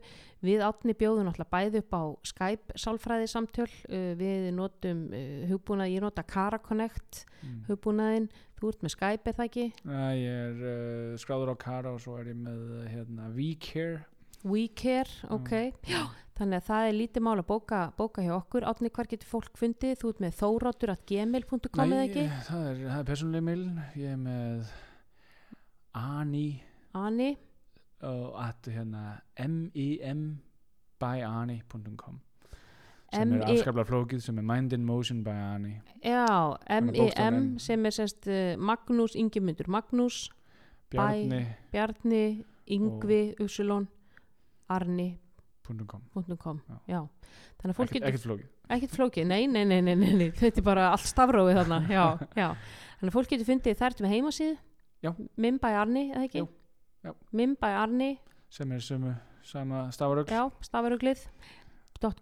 A: Við átni bjóðum alltaf bæði upp á Skype sálfræði samtöl uh, við notum uh, hugbúnað, ég nota Cara Connect
B: Mm.
A: hugbúnaðinn, þú ert með Skype er það ekki?
B: Æ, ég er uh, skráður á Kara og svo er ég með uh, hérna, WeCare.
A: WeCare, ok. Já, þannig að það er lítið mál að bóka, bóka hjá okkur, átni hvar getur fólk fundið? Þú ert með þóróttur.gmail.com eða ekki,
B: það er, er persónuleg mailin ég er með Ani.
A: Ani.
B: Og at hérna mim byani.com sem er
A: M.I.
B: afskaplega flókið sem er Mind in Motion by Annie
A: Já, M.I.M.
B: M.
A: sem er sérst uh, Magnús Ingimundur. Magnús,
B: Bjarni.
A: Bjarni Yngvi Usulón Arni.com
B: ekkert,
A: getur
B: ekkert flókið.
A: ekkert flókið, nei, nei, nei, nei, nei, nei. þetta er bara allt stafrófið þarna. Já, já. Þannig að fólk getur fundið þær með heimasíðu
B: Já.
A: Mim by Arni, eða ekki?
B: Jú, já.
A: Mim by Arni,
B: sem er sömu, sama stafarögl
A: já, stafaruglið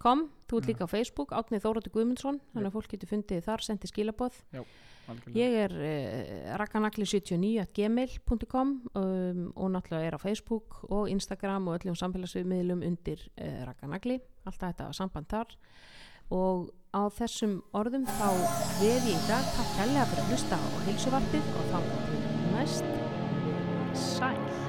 A: .com, þú ert
B: Já.
A: líka á Facebook Átni Þórótti Guðmundsson, þannig að fólk getur fundið þar, sendið
B: algjörlega.
A: Ég er uh, rakkanagli79.gmail.com um, og náttúrulega er á Facebook og Instagram og öllum samfélagsmiðlum undir uh, rakkanagli, alltaf þetta samband þar. Og á þessum orðum þá veð ég í dag takk kærlega fyrir að hlusta á hilsuvarpið og þá næst. Sæl.